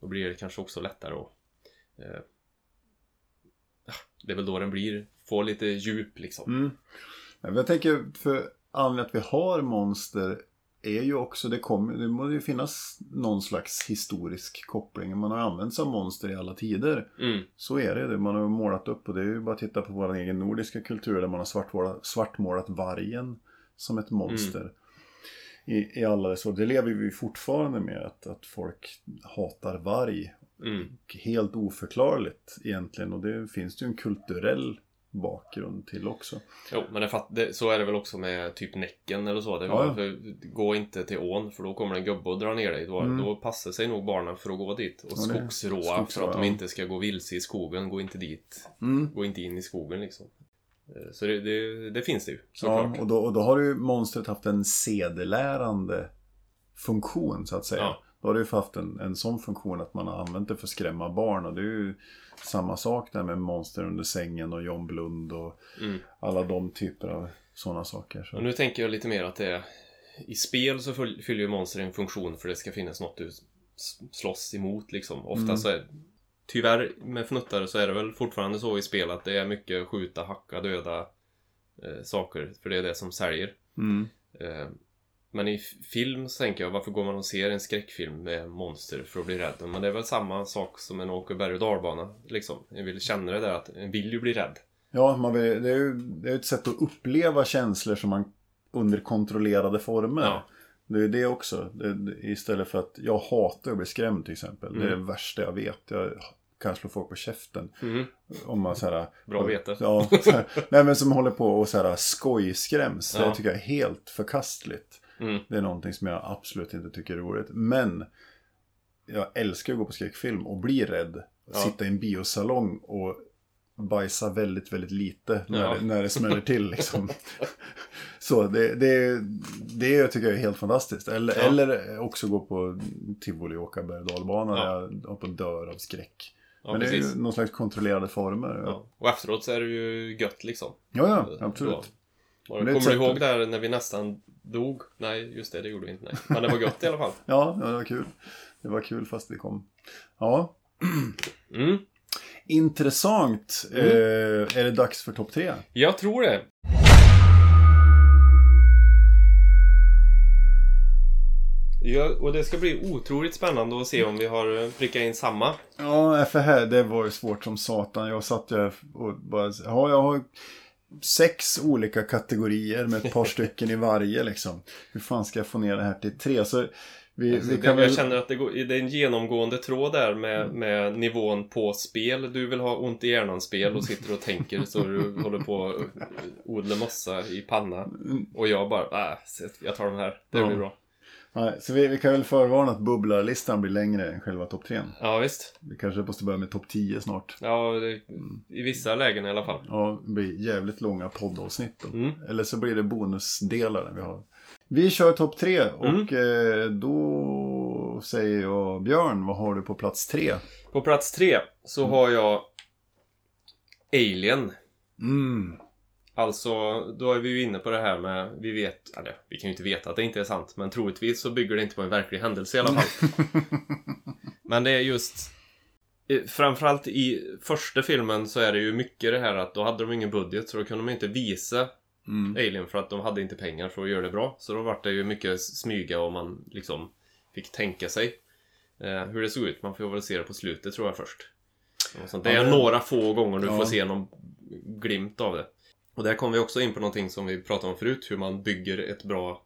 Då blir det kanske också lättare att eh, ja, Det är väl då den blir Får lite djup liksom. mm. Jag tänker, för anledningen att vi har monster är ju också, det, kommer, det måste ju finnas någon slags historisk koppling. Man har använt sig av monster i alla tider. Mm, Så är det. Man har målat upp och det är ju bara att titta på vår egen nordiska kultur där man har svartmålat, svartmålat vargen som ett monster. I, I alla dess. Det lever vi fortfarande med att, att folk hatar varg. mm, Helt oförklarligt egentligen och det finns ju en kulturell bakgrund till också. Jo, men det det, så är det väl också med typ Näcken eller så. Det var, Ja, ja. Gå inte till ån för då kommer en gubbe och drar ner dig. Då, Mm. då passar sig nog barnen för att gå dit. Och Ja, skogsråa skogsråa, för att de ja. inte ska gå vilse i skogen. Gå inte dit. Mm. Gå inte in i skogen liksom. Eh, Så det, det, det finns det ju Ja, såklart. och då, och då har ju monstret haft en sedelärande funktion så att säga. Då har det ju haft en, en sån funktion att man har använt det för att skrämma barn och det är ju samma sak där med monster under sängen och John Blund och Mm. alla de typer av sådana saker. Och Så. nu tänker jag lite mer att det är I spel så fyll- fyller ju monster en funktion för det ska finnas något du slåss emot liksom. Ofta Mm. så är Tyvärr med fnuttare så är det väl fortfarande så i spel att det är mycket skjuta, hacka, döda eh, saker. För det är det som säljer. Mm. Eh, men i film så tänker jag, varför går man och ser en skräckfilm med monster för att bli rädd? Men det är väl samma sak som en åker berg och dalbana liksom. Jag vill känna det där att en vill ju bli rädd. Ja, man vill, det är ju det är ett sätt att uppleva känslor som man under kontrollerade former. Ja. Det är det också. Det, istället för att jag hatar att bli skrämd till exempel. Det är Mm. det värsta jag vet. Jag kan slå folk på käften. Mhm. Om man så här, Bra vete. Ja, så här, nej men som håller på och så här skojskräms. Ja. Det tycker jag är helt förkastligt. Mm. Det är någonting som jag absolut inte tycker är roligt. Men jag älskar att gå på skräckfilm och bli rädd. Ja. Sitta i en biosalong och bajsa väldigt, väldigt lite när, Ja. det, när det smäller till liksom. Så det, det, det tycker jag är helt fantastiskt. Eller, Ja. eller också gå på tivoli och åka berg och dalbana Ja. där jag på dör av skräck. Ja, Men det är precis. ju någon slags kontrollerade former. Och efteråt så är det ju gött liksom. Ja, ja, absolut. Då- kommer du ihåg där när vi nästan dog? Nej, just det, det gjorde vi inte. Nej. Men det var gött i alla fall. Ja, ja, det var kul. Det var kul fast vi kom. Ja, Mm. intressant. Mm. Eh, är det dags för topp tre? Jag tror det. Ja, och det ska bli otroligt spännande att se om vi har eh, prickat in samma. Ja, för här, det var ju svårt som satan. Jag satt ju och bara, ja, jag har sex olika kategorier med ett par stycken i varje liksom. Hur fan ska jag få ner det här till tre? Så vi, Alltså, vi det, kan Jag väl... känner att det, går, det är en genomgående tråd där med, med nivån på spel. Du vill ha ont i hjärnan-spel och sitter och tänker så du håller på att odla mossa i panna. Och jag bara, äh, jag tar den här. Det Ja. blir bra. Nej, så vi, vi kan väl förvarna att bubblarlistan blir längre än själva topp 3. Ja, visst. Vi kanske måste börja med topp 10 snart. Ja, det, i vissa lägen i alla fall. Ja, det blir jävligt långa poddavsnitt då. Mm. Eller så blir det bonusdelar vi har. Vi kör topp 3 och eh, då säger jag Björn, vad har du på plats 3? På plats tre så har jag Alien. Mm. Alltså, då är vi ju inne på det här med, vi vet, eller vi kan ju inte veta att det inte är sant, men troligtvis så bygger det inte på en verklig händelse i alla fall. men det är just, eh, framförallt i första filmen så är det ju mycket det här att då hade de ingen budget så då kunde de inte visa Mm. Alien för att de hade inte pengar för att göra det bra. Så då var det ju mycket smyga och man liksom fick tänka sig eh, hur det såg ut. Man får väl se det på slutet tror jag först. Det är några få gånger du Ja. får se någon glimt av det. Och där kommer vi också in på någonting som vi pratade om förut. Hur man bygger ett bra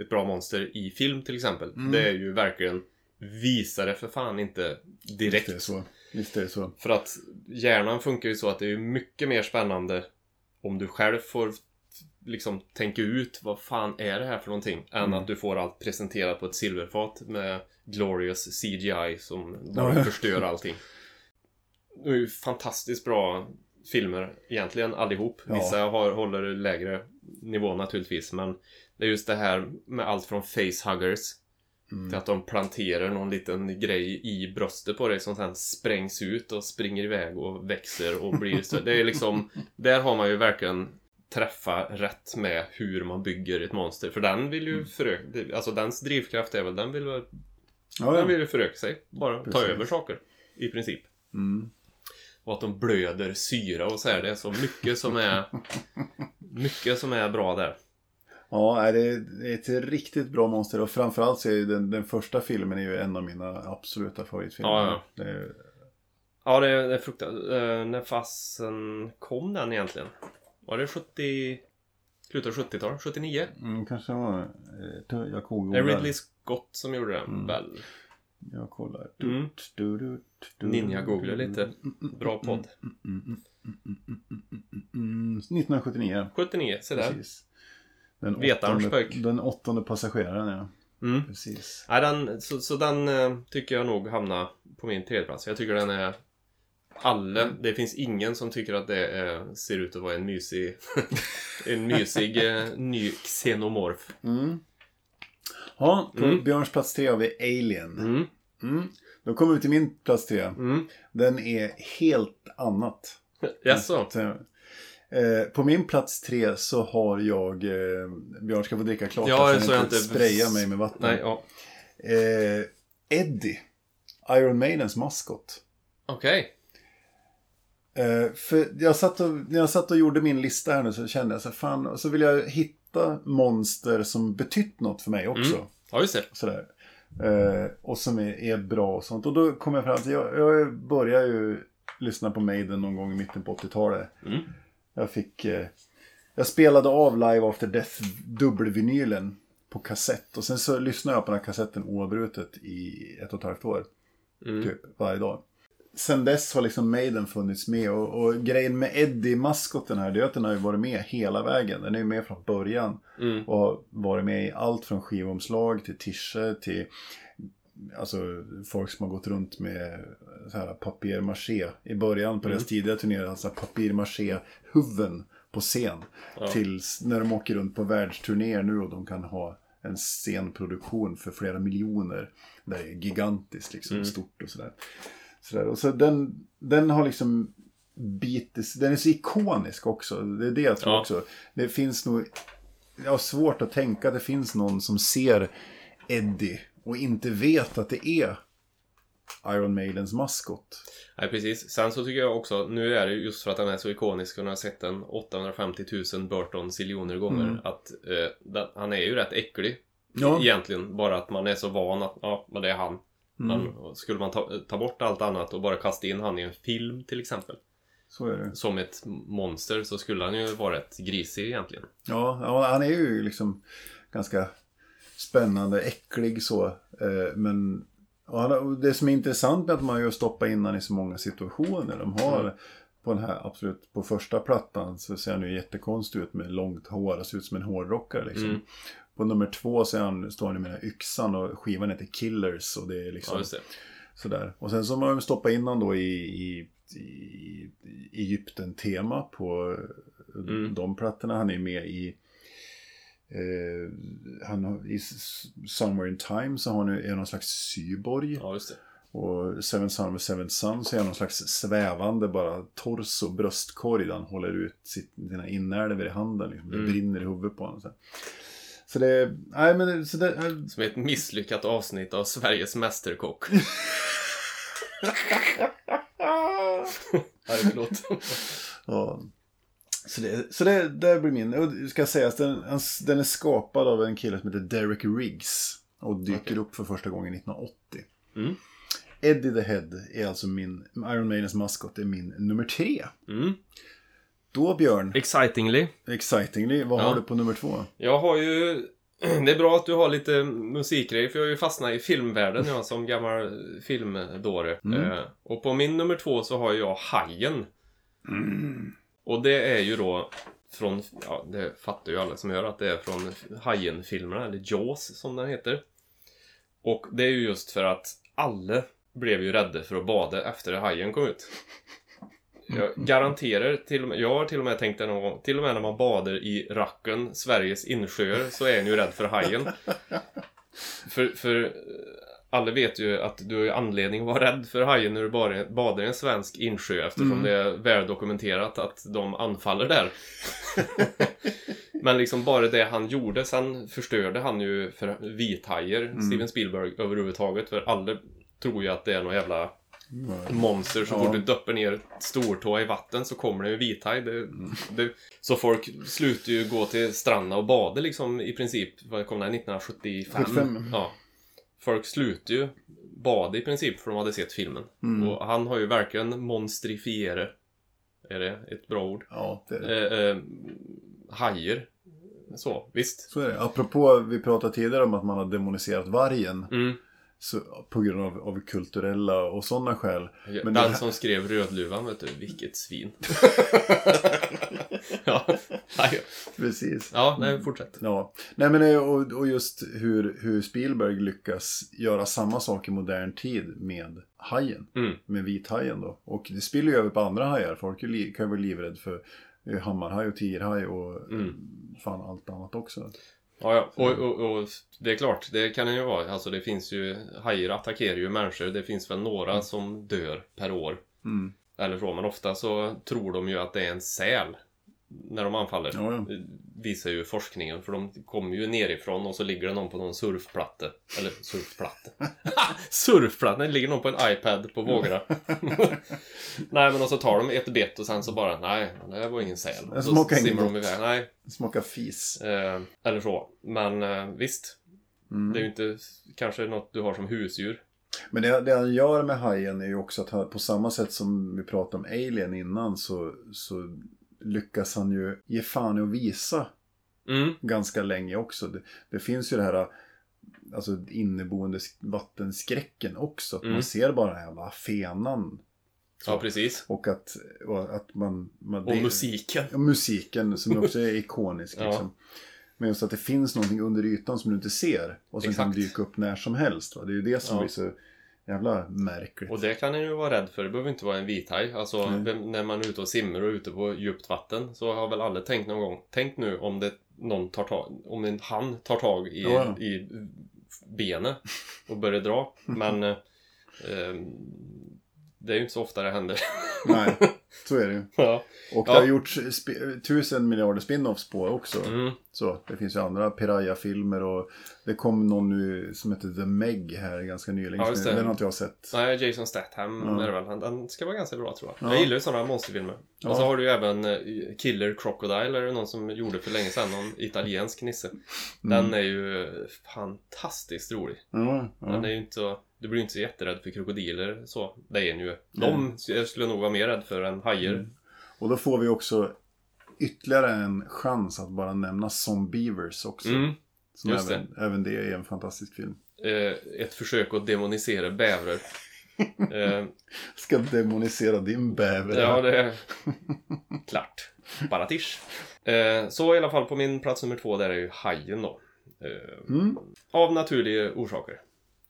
ett bra monster i film till exempel. Mm. Det är ju verkligen Visa det för fan inte direkt. Visst är så. Visst är så. För att hjärnan funkar ju så att det är mycket mer spännande om du själv får liksom tänka ut vad fan är det här för någonting än Mm. att du får allt presenterat på ett silverfat med glorious CGI som bara förstör allting. Det är ju fantastiskt bra filmer egentligen allihop. Ja. Vissa har, håller lägre nivå naturligtvis men det är just det här med allt från facehuggers Mm. till att de planterar någon liten grej i bröstet på dig som sen sprängs ut och springer iväg och växer och blir så. Det är liksom, där har man ju verkligen träffa rätt med hur man bygger ett monster. För den vill Mm. ju föröka, alltså dens drivkraft är väl, den vill, väl- Ja, den ja. vill ju föröka sig. Bara ta Precis. över saker. I princip. Mm. Och att de blöder syra och så här. Det är så mycket som är mycket som är bra där. Ja, det är ett riktigt bra monster och framförallt så är den, den första filmen är ju en av mina absoluta favoritfilmer. Ja, Det är, Ja, det är, det är fruktansvärt. Uh, när fasen kom den egentligen? Var det 70... Slutet av 70-talet? 79? mm, kanske var eh, jag Det är. Ridley Scott som gjorde den Mm. väl? Jag kollar. Mm. Ninja googlar lite. Bra podd. Mm, 1979. 79, se där. Precis. Den Vetarns åttonde, pojk. den åttonde passageraren, ja. Mm. Precis. Nej, den, så, så den eh, tycker jag nog hamnar på min tredje plats. Jag tycker den är... Alla, det finns ingen som tycker att det är, ser ut att vara en mysig En mysig eh, ny xenomorf. Mm. Ja, på Mm. Björns plats tre har vi Alien. Mm, Mm. Då kommer vi till min plats tre. mm. Den är helt annat. Jaså? Så, eh, på min plats tre så har jag... Eh, Björn ska få dricka klart Ja, så så jag inte- sprayar mig med vatten. Nej, ja. Eh, Eddie. Iron Maidens maskot. Okej. Eh, för jag satt och, när jag satt och gjorde min lista här nu så kände jag så fan, och så vill jag hitta monster som betytt något för mig också. Mm. Ja, just det. Sådär. Eh, och som är, är bra och sånt. Och då kom jag fram till, jag, jag började ju lyssna på Maiden någon gång i mitten på 80-talet. Mm. Jag fick, eh, jag spelade av Live After Death dubbelvinylen på kassett. Och sen så lyssnade jag på den här kassetten oavbrutet i ett och ett halvt år. Mm. Typ varje dag. Sen dess har liksom Maiden funnits med och, och grejen med Eddie, maskoten här, det är att den har ju varit med hela vägen. Den är ju med från början. Mm. Och har varit med i allt från skivomslag till tischer till Alltså folk som har gått runt med så här papier-maché I början på deras tidiga turnéer, alltså papier-maché-huvuden på scen. Ja. Tills när de åker runt på världsturnéer nu och de kan ha en scenproduktion för flera miljoner. Där det är gigantiskt liksom, stort och sådär. Sådär. Och så den, den har liksom bitis, den är så ikonisk också. Det är det jag tror Ja. också. Det finns nog, jag har svårt att tänka att det finns någon som ser Eddie och inte vet att det är Iron Maidens maskot. Nej, precis. Sen så tycker jag också, nu är det just för att den är så ikonisk och jag har sett den 850 000 Burton siljoner gånger, Mm. att eh, den, han är ju rätt äcklig. Ja. Egentligen, bara att man är så van att, ja, men det är han. Mm. Men skulle man ta, ta bort allt annat och bara kasta in han i en film till exempel, är som ett monster, så skulle han ju vara rätt grisig egentligen. Ja, ja, han är ju liksom ganska spännande, äcklig så. Eh, men det som är intressant med att man ju stoppar in han i så många situationer. De har Mm. på den här, absolut, på första plattan så ser han ju jättekonstig ut med långt hår. Ser ut som en hårdrockare liksom. Mm. På nummer två så är han, står han med den här yxan och skivan heter Killers och det är liksom Ja, det. sådär. Och sen så har de stoppat in han då i, i, i Egypten-tema på Mm. de plattorna. Han är med i eh, han har, I Somewhere in Time så har han, är någon slags syborg. Ja, just det. Och Seven Son of Seven Sun så är någon slags svävande bara torso, bröstkorg där han håller ut sitt, sina inälvor i handen. Liksom. Det Mm. brinner i huvudet på honom. Så, så det, nej men så det, eh, Som ett misslyckat avsnitt av Sveriges Mästerkock. Nej, förlåt. Ja. Så, det, så det, det blir min. Och det ska sägas, den, den är skapad av en kille som heter Derek Riggs. Och dyker Okej. upp för första gången 1980. Mm. Eddie the Head är alltså min, Iron Maidens maskot är min nummer tre. Mm. Då Björn, Excitingly. excitingly, vad Ja. har du på nummer två? Jag har ju... Det är bra att du har lite musikgrejer för jag har ju fastnat i filmvärlden jag som gammal filmdåre. Mm. Eh, och på min nummer två så har jag Hajen. Och det är ju då från, ja det fattar ju alla som hör att det är från Hajen-filmerna, eller Jaws som den heter. Och det är ju just för att alla blev ju rädda för att bada efter Hajen kom ut. Jag garanterar, till och med, jag har till och med tänkt det någon gång, till och med när man badar i Racken, Sveriges insjöar, så är en ju rädd för hajen. För, för eh, alla vet ju att du har anledning att vara rädd för hajen när du bara badar i en svensk insjö eftersom det är väldokumenterat att de anfaller där. Men liksom bara det han gjorde, sen förstörde han ju för vithajer, Steven Spielberg, överhuvudtaget. För alla tror ju att det är någon jävla monster. Så Ja. fort du döper ner stortå i vatten så kommer det en vithaj. Det, det, så folk slutar ju gå till stranden och bada liksom i princip. Vad kom det här? 1975? 75. Ja. Folk slutar ju bada i princip för de hade sett filmen. Mm. Och han har ju verkligen monstrifierat. Är det ett bra ord? Ja, det är det. Eh, eh, hajer. Så, visst. Så är det. Apropå, vi pratade tidigare om att man har demoniserat vargen. Mm. Så, på grund av, av kulturella och sådana skäl. Men Den här- som skrev Rödluvan, vet du, vilket svin. ja, nej, Precis. ja, nej, fortsätt. Ja, nej men och, och just hur, hur Spielberg lyckas göra samma sak i modern tid med hajen. Mm. Med vithajen då. Och det spiller ju över på andra hajar. Folk kan ju vara livrädd för eh, hammarhaj och tigerhaj och Mm. fan allt annat också. Ja, ja. Och, och, och det är klart, det kan det ju vara. Alltså det finns ju, hajar attackerar ju människor. Det finns väl några som dör per år. Mm. Eller så, men ofta så tror de ju att det är en säl. När de anfaller. Ja, ja. Det visar ju forskningen. För de kommer ju nerifrån och så ligger det någon på någon surfplatta. Eller surfplatta. surfplatta! Det ligger någon på en iPad på vågorna. nej men och så tar de ett bett och sen så bara nej, det var ingen säl. Det smakar inget de iväg. Nej, Smakar fis. eh, eller så. Men eh, visst. Mm. Det är ju inte kanske något du har som husdjur. Men det, det han gör med hajen är ju också att han, på samma sätt som vi pratade om Alien innan så, så lyckas han ju ge fan i att visa Mm. ganska länge också. Det, det finns ju det här alltså inneboende sk- vattenskräcken också. Att Mm. man ser bara den här jävla fenan. Ja, precis. Och att, och att man... man Och det- musiken. Ja, musiken som också är ikonisk. Ja. Liksom. Men just att det finns någonting under ytan som du inte ser. Och som kan dyka upp när som helst. Va? Det är ju det som Ja. blir så jävla märkligt. Och det kan en ju vara rädd för. Det behöver inte vara en vithaj. Alltså vem- när man är ute och simmar och ute på djupt vatten så har väl alla tänkt någon gång. Tänk nu om det någon tar tag, om en han tar tag i, Ja. i benet och börjar dra. Men eh, ehm, det är ju inte så ofta det händer. Nej, så är det ju. ja. Och det Ja. har gjorts tusen miljarder spin-offs på också. Mm. Så, det finns ju andra Piraya-filmer och det kom någon nu som heter The Meg här ganska nyligen. Ja, det. Den har inte jag sett. Nej, Jason Statham Ja. är det väl. Han, han ska vara ganska bra tror jag. Ja. Jag gillar ju sådana monsterfilmer. Ja. Och så har du ju även eh, Killer Crocodile, det någon som gjorde för länge sedan. Någon italiensk nisse. Den Mm. är ju fantastiskt rolig. Ja. Den är ju inte så... Du blir inte så jätterädd för krokodiler så. Det är en ju. De jag skulle nog vara mer rädd för än hajer. Mm. Och då får vi också ytterligare en chans att bara nämna Zombievers också. Mm. som just även, även det är en fantastisk film. Eh, ett försök att demonisera bävrar. Eh, Ska demonisera din bäver. ja, det är klart. Baratish. Eh, så i alla fall på min plats nummer två där är ju Hajen då. Eh, Mm. Av naturliga orsaker.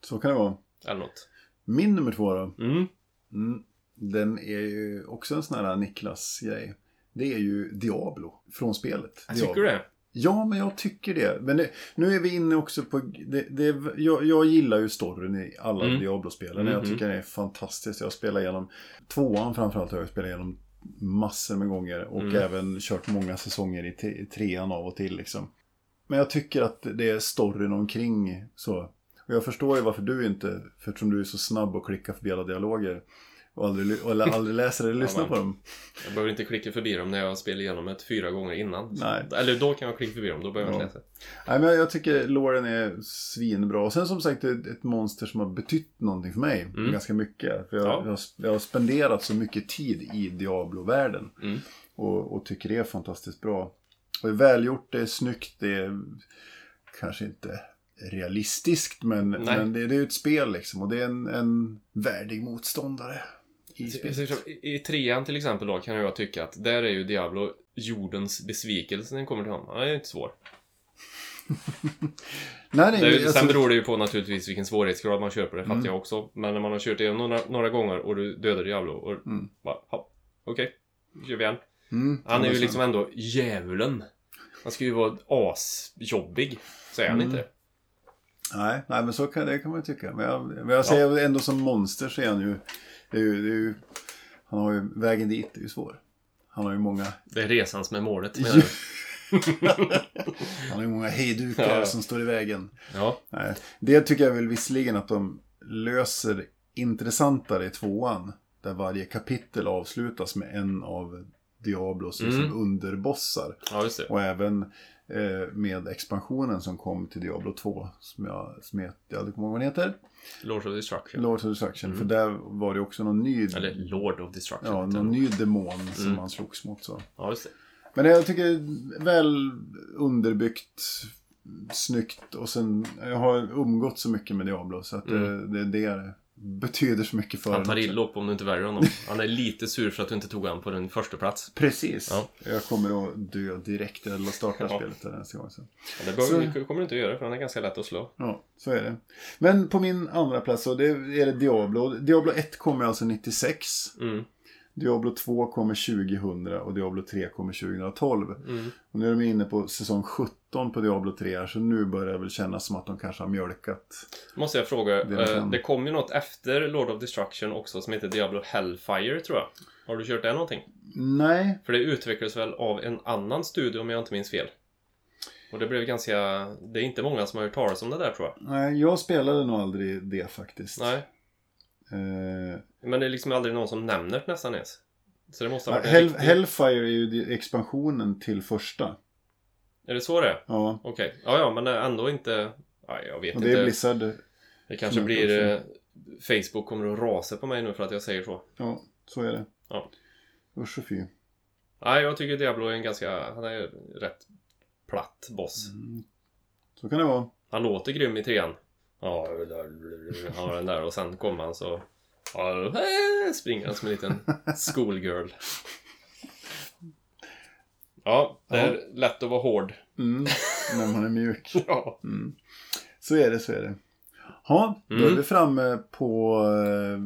Så kan det vara. Eller något. Min nummer två då. Mm. Mm. Den är ju också en sån här Niklas-grej. Det är ju Diablo från spelet. Jag tycker du det? Ja, men jag tycker det. Men det, nu är vi inne också på... Det, det, jag, jag gillar ju storyn i alla Mm. Diablo-spelen. Jag tycker det är fantastiskt. Jag spelar igenom tvåan framförallt har jag spelat igenom massor med gånger. Och Mm. även kört många säsonger i, te, i trean av och till liksom. Men jag tycker att det är storyn omkring så. Och jag förstår ju varför du inte, för eftersom du är så snabb och klickar förbi alla dialoger. Och aldrig, eller aldrig läser eller lyssnar men- på dem. Jag behöver inte klicka förbi dem när jag spelar igenom ett fyra gånger innan. Nej. Eller då kan jag klicka förbi dem, då behöver jag Ja. inte läsa. Nej, men jag tycker Lauren är svinbra. Och sen som sagt ett, ett monster som har betytt någonting för mig. Mm. Ganska mycket. För jag, Ja. jag, har- jag har spenderat så mycket tid i Diablo-världen. Mm. Och, och tycker det är fantastiskt bra. Och det är välgjort, det är snyggt, det är kanske inte realistiskt. Men, men det, det är ju ett spel liksom. Och det är en, en värdig motståndare. I så- I trean till exempel då kan jag tycka att där är ju Diablo jordens besvikelse när den kommer till honom. Han är ju inte svår. Nej, nej, Det, är- alltså, sen beror det ju på naturligtvis vilken svårighetsgrad man köper, det fattar Mm. jag också. Men när man har kört igenom några, några gånger och du dödar Diablo och Mm. bara, okej, nu kör vi igen. mm, Han är ju liksom ändå djävulen. Han ska ju vara asjobbig, säger han Mm. inte. Nej, nej, men så kan, det kan man ju tycka. Men jag, men jag säger ändå som monster så är han ju, det är ju, det är ju... Han har ju, vägen dit är ju svår. Han har ju många, Det är resan som är målet, menar Ja. du? han har ju många hejdukar Ja. som står i vägen. Ja. Nej, det tycker jag väl visserligen att de löser intressantare i tvåan. Där varje kapitel avslutas med en av Diablos Mm. liksom underbossar. ja. Och även med expansionen som kom till Diablo 2. Som jag, som jag aldrig kommer ihåg vad den heter. Lord of Destruction. Lords of Destruction. Mm. För där var det också någon ny, Eller Lord of Destruction. ja, någon ny demon som Mm. man slogs mot. Så. Ja, just det. Men jag tycker det är väl underbyggt, snyggt och sen, jag har umgått så mycket med Diablo så att Mm. det, det, det betyder så mycket för Han tar illa upp om du inte väljer honom. Han är lite sur för att du inte tog han på den första plats. Precis. Ja. Jag kommer att dö direkt eller starta Ja. spelet där nästa gång. Så. Ja, Det behöver, Så- kommer du inte att göra för han är ganska lätt att slå. Ja, så är det. Men på min andra plats så det är det Diablo. Diablo 1 kommer alltså 96. Mm. Diablo 2 kommer 2000 och Diablo 3 kommer 2012. Mm. Och nu är de inne på säsong 17 på Diablo 3 här, så nu börjar det väl kännas som att de kanske har mjölkat. Måste jag fråga, eh, det kom ju något efter Lord of Destruction också som heter Diablo Hellfire tror jag. Har du kört det någonting? Nej, För det utvecklades väl av en annan studio om jag inte minns fel. Och det blev ganska... Det är inte många som har hört talas om det där tror jag. nej, jag spelade nog aldrig det faktiskt. Nej. Eh, Men det är liksom aldrig någon som nämner det nästan ens. Så det måste ha varit Hell. Hellfire är ju expansionen till första. Är det så det är? Ja, Okej. Ja, ja, men ändå inte... Nej, jag vet och det inte. är Blizzard. Det kanske blir... Eh, Facebook kommer att rasa på mig nu för att jag säger så. Ja, så är det. Ja. Usch och fy. Nej, jag tycker Diablo är en ganska... Han är rätt platt boss. Så kan det vara. Han låter grym i trean. Ja, har den där och sen kommer han så... Ja, eh, springer han som en liten schoolgirl. Ja, det är lätt att vara hård. Mm, när man är mjuk. Ja. Så är det, så är det. Ja, då Mm. är vi framme på eh,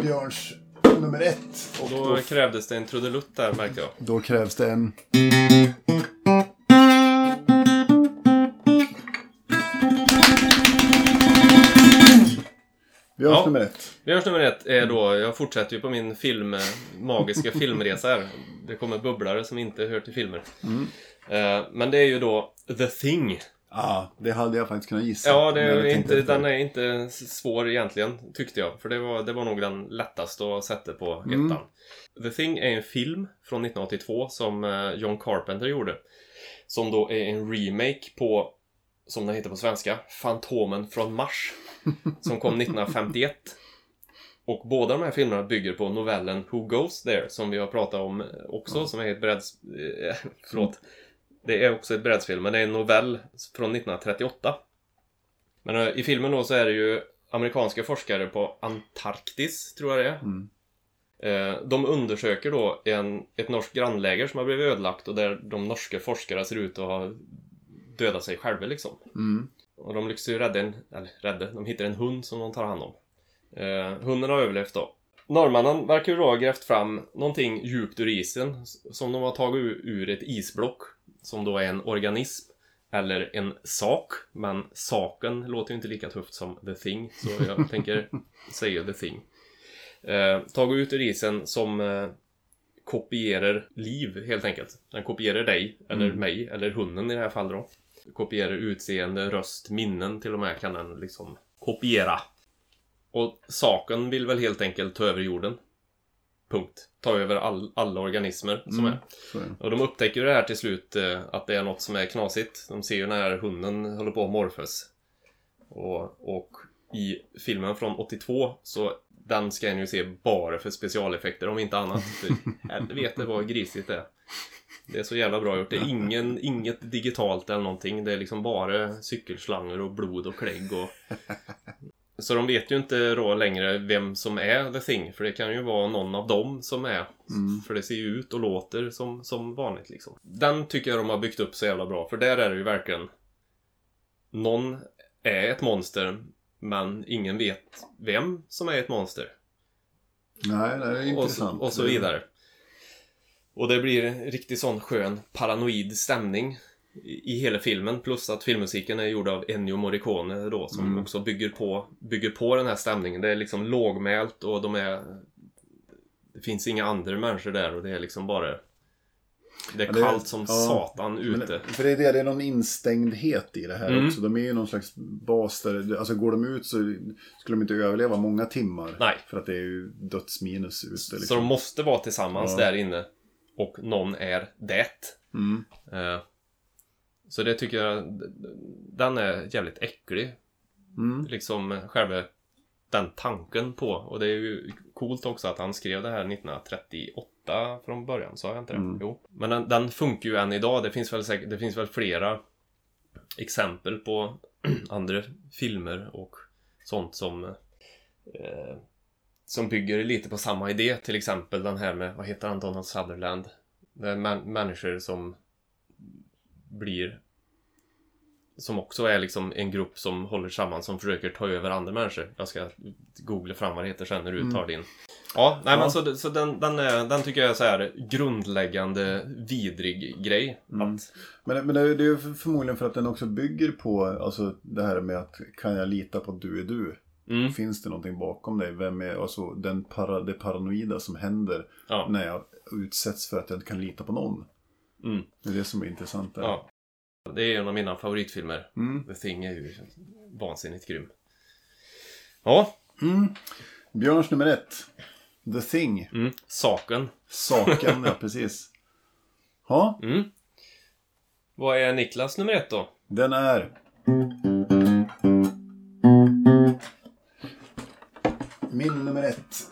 Björns nummer ett. Och då krävdes det en trudelutt där märkte jag. Då krävs det en... Björns Ja. nummer ett. Björns nummer ett är då, jag fortsätter ju på min film, magiska filmresa här. Det kommer bubblare som inte hör till filmer. Mm. Eh, Men det är ju då The Thing. Ja, det hade jag faktiskt kunnat gissa. Ja, det är inte, den är inte svår egentligen, tyckte jag. För det var, det var nog den lättaste att sätta på ettan. Mm. The Thing är en film från 1982 som eh, John Carpenter gjorde. Som då är en remake på, som den heter på svenska, Fantomen från Mars. Som kom 1951. Och båda de här filmerna bygger på novellen Who Goes There som vi har pratat om också, som är ett bräds... Eh, förlåt. Det är också ett brädspel, men det är en novell från 1938. Men eh, i filmen då så är det ju amerikanska forskare på Antarktis, tror jag det är. Mm. Eh, De undersöker då en, ett norskt grannläger som har blivit ödelagt och där de norska forskarna ser ut att ha döda sig själva liksom. Mm. Och de lyckas ju rädda en, eller rädda, de hittar en hund som de tar hand om. Eh, hunden har överlevt då. Norrmannen verkar ju då ha grävt fram någonting djupt ur isen som de har tagit ur ett isblock. Som då är en organism. Eller en sak. Men saken låter ju inte lika tufft som the thing. Så jag tänker säga the thing. Eh, tagit ut ur isen som eh, kopierar liv helt enkelt. Den kopierar dig, eller Mm. mig, eller hunden i det här fallet då. Kopierar utseende, röst, minnen till och med kan den liksom kopiera. Och saken vill väl helt enkelt ta över jorden. Punkt. Ta över all, alla organismer som Mm. är. Är. Och de upptäcker ju det här till slut eh, att det är något som är knasigt. De ser ju när hunden håller på att morfas. Och, och i filmen från 82 så den ska en ju se bara för specialeffekter om inte annat. Helvete vad grisigt det är. Det är så jävla bra gjort. Det är ingen, inget digitalt eller någonting. Det är liksom bara cykelslangor och blod och klägg och... Så de vet ju inte då längre vem som är The Thing. För det kan ju vara någon av dem som är. Mm. För det ser ju ut och låter som, som vanligt liksom. Den tycker jag de har byggt upp så jävla bra. För där är det ju verkligen... Någon är ett monster. Men ingen vet vem som är ett monster. Nej, det är Och intressant. så, och så vidare. Och det blir en riktigt sån skön paranoid stämning i, hela filmen. Plus att filmmusiken är gjord av Ennio Morricone då som Mm. också bygger på, bygger på den här stämningen. Det är liksom lågmält och de är... Det finns inga andra människor där och det är liksom bara... Det är Ja, det- kallt som ja. satan Men, ute. för det är det, det är någon instängdhet i det här Mm. också. De är ju någon slags bas där, alltså går de ut så skulle de inte överleva många timmar. Nej. För att det är ju dödsminus ute. Så Liksom. de måste vara tillsammans Ja. där inne. Och någon är det. Mm. Eh, Så det tycker jag, den är jävligt äcklig. Mm. Liksom själva den tanken på. Och det är ju coolt också att han skrev det här 1938 från början, sa jag inte det? Mm. Jo. Men den, den funkar ju än idag. Det finns väl, säkert, det finns väl flera exempel på andra filmer och sånt som eh, som bygger lite på samma idé. Till exempel den här med, vad heter han, Donald Sutherland? Det är män, människor som blir som också är liksom en grupp som håller samman som försöker ta över andra människor. Jag ska googla fram vad det heter sen när du tar din. Ja, nej Ja. men så, så den, den, är, den tycker jag är så här grundläggande vidrig grej. Mm. Att, Men, men det är det är ju förmodligen för att den också bygger på alltså, det här med att kan jag lita på att du är du? Mm, Finns det någonting bakom dig? Vem är alltså den para, det paranoida som händer ja, när jag utsätts för att jag inte kan lita på någon? mm, Det är det som är intressant där. ja. Det är en av mina favoritfilmer. Mm. The Thing är ju vansinnigt grym. Ja, Mm. Björns nummer ett. The Thing. mm, Saken. Saken, ja precis. Ja, Mm. Vad är Niklas nummer ett då? den är... Min nummer ett.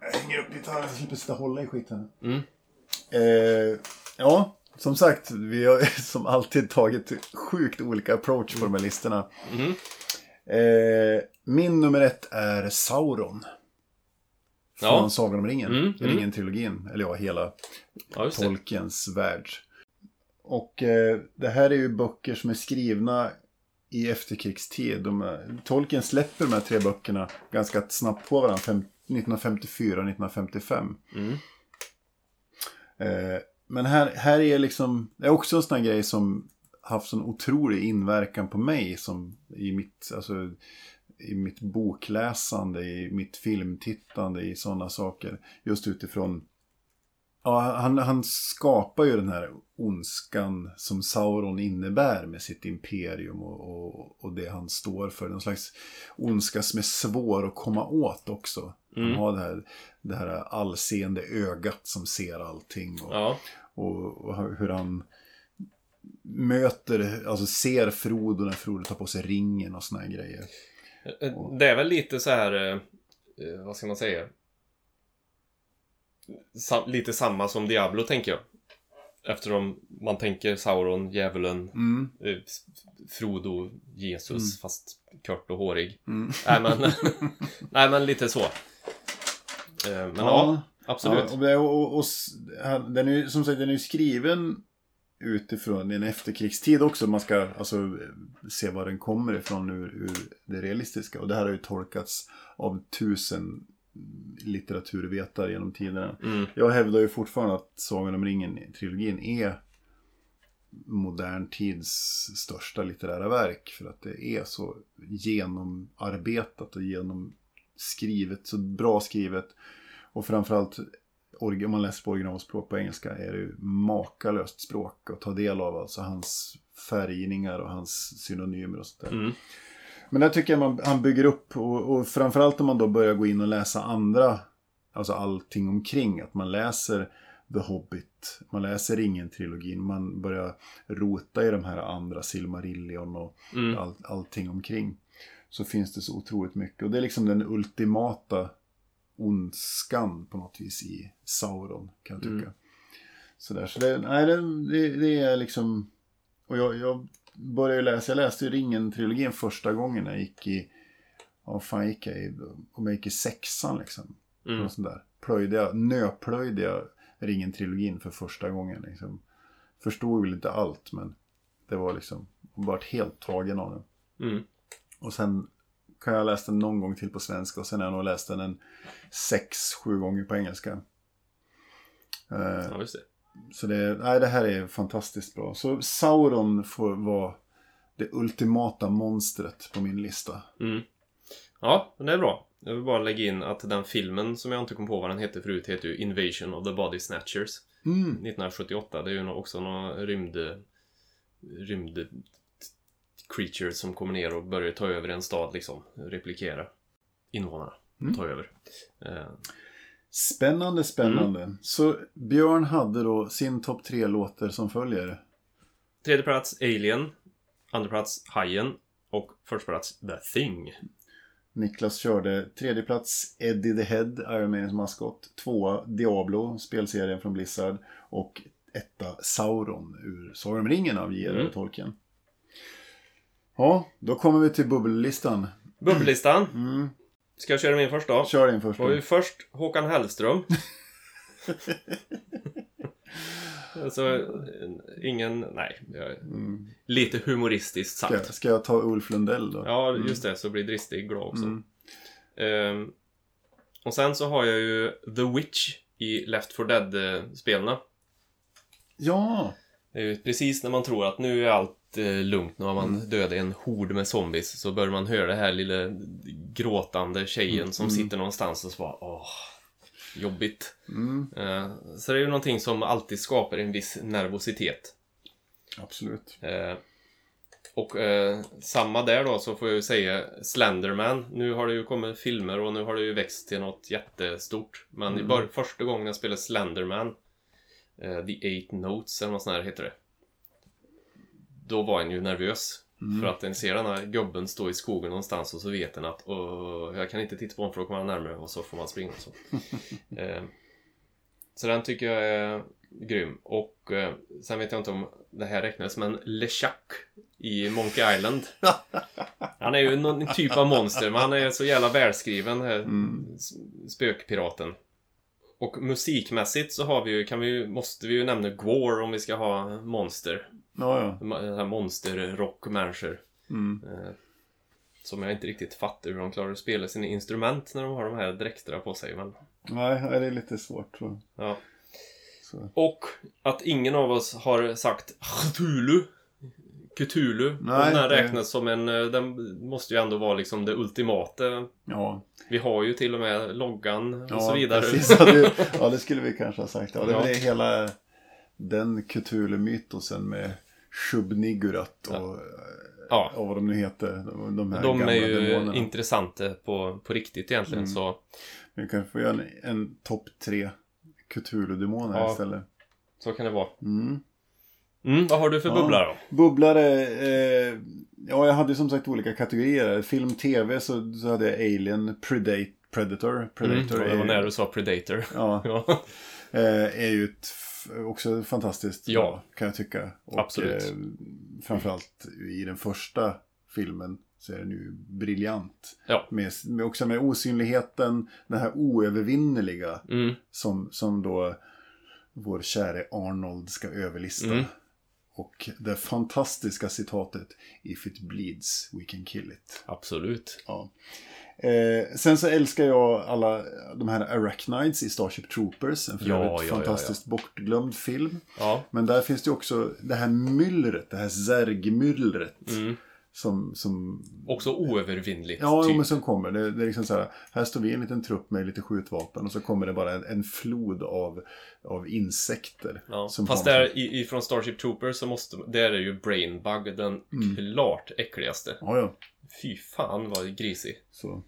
Jag hänger upp gitarren så jag slipper sitta och hålla i skiten. Mm. Eh, ja, som sagt, vi har som alltid tagit sjukt olika approach på de här listorna. Mm. Eh, min nummer ett är Sauron. Från Ja. Sagan om ringen. Mm, mm. Ringen-trilogin. Eller ja, hela Ja. Tolkiens värld. Och eh, det här är ju böcker som är skrivna i efterkrigstid. De Tolkien släpper de här tre böckerna ganska snabbt på varandra. Fem, 1954 och 1955. Mm. Eh, men här, här är liksom, det är också en sån här grej som haft sån otrolig inverkan på mig som i mitt, alltså, i mitt bokläsande, i mitt filmtittande, i sådana saker. Just utifrån Ja, han, han skapar ju den här ondskan som Sauron innebär med sitt imperium och, och, och det han står för. Någon slags ondska som är svår att komma åt också. Mm. Han har det här, det här allseende ögat som ser allting. Och, Ja. och, och hur han möter, alltså ser Frodo när Frodo tar på sig ringen och såna här grejer. Det är väl lite så här, eh, eh, vad ska man säga? Sa- lite samma som Diablo tänker jag. Eftersom man tänker Sauron, djävulen, Mm, eh, Frodo, Jesus, fast kort och hårig. mm. Nej men, nej men lite så. Eh, Men ja, absolut. Ja, och, och, och, och, den är ju, som sagt, den är skriven utifrån en efterkrigstid också. Man ska alltså se var den kommer ifrån ur, ur det realistiska. Och det här har ju tolkats av tusen litteraturvetare genom tiderna. Mm. Jag hävdar ju fortfarande att Sagan om ringen-trilogin är modern tids största litterära verk. För att det är så genomarbetat och genomskrivet, så bra skrivet. Och framförallt om man läser på originalspråk på engelska är det ju makalöst språk att ta del av. Alltså hans färgningar och hans synonymer och sånt där. Mm. Men där tycker jag man, han bygger upp och, och framförallt om man då börjar gå in och läsa andra, alltså allting omkring. Att man läser The Hobbit, man läser Ringen-trilogin, man börjar rota i de här andra Silmarillion och Mm. all, allting omkring. Så finns det så otroligt mycket. Och det är liksom den ultimata ondskan på något vis i Sauron kan jag tycka. Mm. Sådär, så det, nej, det, det, det är liksom... Och jag, jag började läsa, jag läste ju Ringen-trilogin första gången när jag gick i... Vad fan gick jag i? Om jag gick i sexan liksom. Mm. Och sånt där. Plöjde jag, nöplöjde jag Ringen-trilogin för första gången. Liksom. Förstod väl inte allt men det var liksom, vart helt tagen av den. Mm. Och sen kan jag ha läst den någon gång till på svenska och sen har jag nog läst den en sex, sju gånger på engelska. Eh, Ja, just det. Så det, nej, det här är fantastiskt bra. Så Sauron får vara det ultimata monstret på min lista. Mm. Ja, det är bra. Jag vill bara lägga in att den filmen som jag inte kom på vad den hette förut heter ju Invasion of the Body Snatchers. Mm. 1978. Det är ju också några rymd... Rymd... Creatures som kommer ner och börjar ta över en stad liksom. Replikera invånarna. Ta över. Eh, Spännande, spännande. Mm. Så Björn hade då sin topp tre låtar som följer. tredje plats Alien. Andra plats Hajen. Och första plats The Thing. Niklas körde tredje plats Eddie the Head, Iron Maidens maskot. Tvåa Diablo, spelserien från Blizzard. Och etta Sauron ur Sagan om ringen av J.R.R. Mm. Tolkien. Ja, då kommer vi till bubbellistan. Bubbellistan. Mm. Ska jag köra min först då? Kör din först. Då har vi först Håkan Hellström. alltså, ingen... Nej. Mm. lite humoristiskt Ska, sagt. ska jag ta Ulf Lundell då? Ja, just det. Så blir Dristig glad också. Mm. Ehm, och sen så har jag ju The Witch i Left 4 Dead-spelarna. Ja! Det är ju precis när man tror att nu är allt eh, lugnt, nu har man dödat en hord med zombies, så börjar man höra det här lilla gråtande tjejen som sitter någonstans och så bara åh, jobbigt. Mm, Eh, så det är ju någonting som alltid skapar en viss nervositet. absolut. Eh, och eh, samma där då så får jag ju säga Slenderman. Nu har det ju kommit filmer och nu har det ju växt till något jättestort. Men i bör- första gången jag spelade Slenderman, eh, The Eight Notes eller något sånt här heter det. Då var en ju nervös. För att en ser den här gubben stå i skogen någonstans och så vet en att "Åh, jag kan inte titta på honom för då kommer han närmare och så får man springa och så. eh, så den tycker jag är grym. Och eh, sen vet jag inte om det här räknas, men LeChuck i Monkey Island. Han är ju någon typ av monster, men han är så jävla välskriven, den här s- spökpiraten. Och musikmässigt så har vi ju, kan vi måste vi ju nämna Gwar om vi ska ha monster. Ja, ja. Monster-rock-människor. Mm. Eh, som jag inte riktigt fattar hur de klarar att spela sina instrument när de har de här dräkterna på sig. Men, Nej, nej, det är lite svårt. Så. ja. Så. Och att ingen av oss har sagt Cthulhu. Cthulhu. Nej, Nej, den här räknas som en... eh, Den måste ju ändå vara liksom det ultimata. Ja, Vi har ju till och med loggan och ja så vidare. Precis, ja, det, ja, det skulle vi kanske ha sagt. Ja, det är Ja. hela den Cthulhu-mytosen med Shub-Nigurat och, Ja. och vad de nu heter. De, de här De gamla är ju demonerna. intressanta på, på riktigt egentligen. Mm. Så, Vi kan få göra en, en topp tre Cthulhu-demoner Ja. istället. så kan det vara. Mm. Mm, vad har du för Ja. bubblare då? Bubblare, eh, ja jag hade som sagt olika kategorier. Film, tv så, så hade jag Alien, Predate, Predator. Predator Mm, det var när du sa Predator. Ja, Ja. eh, är ju ett, också fantastiskt Ja. bra, kan jag tycka. Och, Absolut. Eh, framförallt i den första filmen så är den ju briljant. Ja. Med, med också med osynligheten, den här oövervinnerliga Mm, som, som då vår käre Arnold ska överlista. Mm. Och det fantastiska citatet If it bleeds we can kill it. Absolut. Ja. Eh, sen så älskar jag alla de här Arachnides i Starship Troopers. En för Ja, övrigt ja, ja, fantastiskt bortglömd film. Ja. Men där finns det också det här myllret, det här zergmyllret. Som, som, Också oövervinnligt. ja, typ. men som kommer. Det, det är liksom så här, här står vi en liten trupp med lite skjutvapen och så kommer det bara en, en flod av, av insekter. Ja, som fast där i- ifrån Starship Troopers så måste, där är ju Brainbug den Mm. klart äckligaste. Ja, ja. Fy fan vad grisig. Så.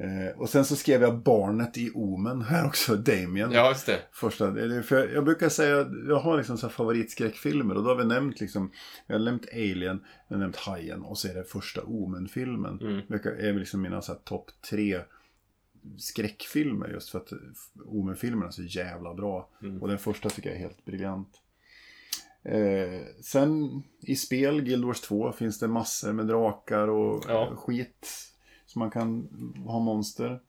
Eh, och sen så skrev jag barnet i Omen här också, Damien. Ja, just det. Första, för jag, jag brukar säga, jag har liksom så favoritskräckfilmer och då har vi nämnt liksom, jag har nämnt Alien, jag har nämnt Hajen och så är det första Omen-filmen. Mm. Det är liksom mina så här topp tre skräckfilmer just för att Omen-filmerna är så jävla bra. Mm. Och den första tycker jag är helt briljant. Eh, sen i spel, Guild Wars 2, finns det massor med drakar och Ja. eh, skit. som man kan ha monster.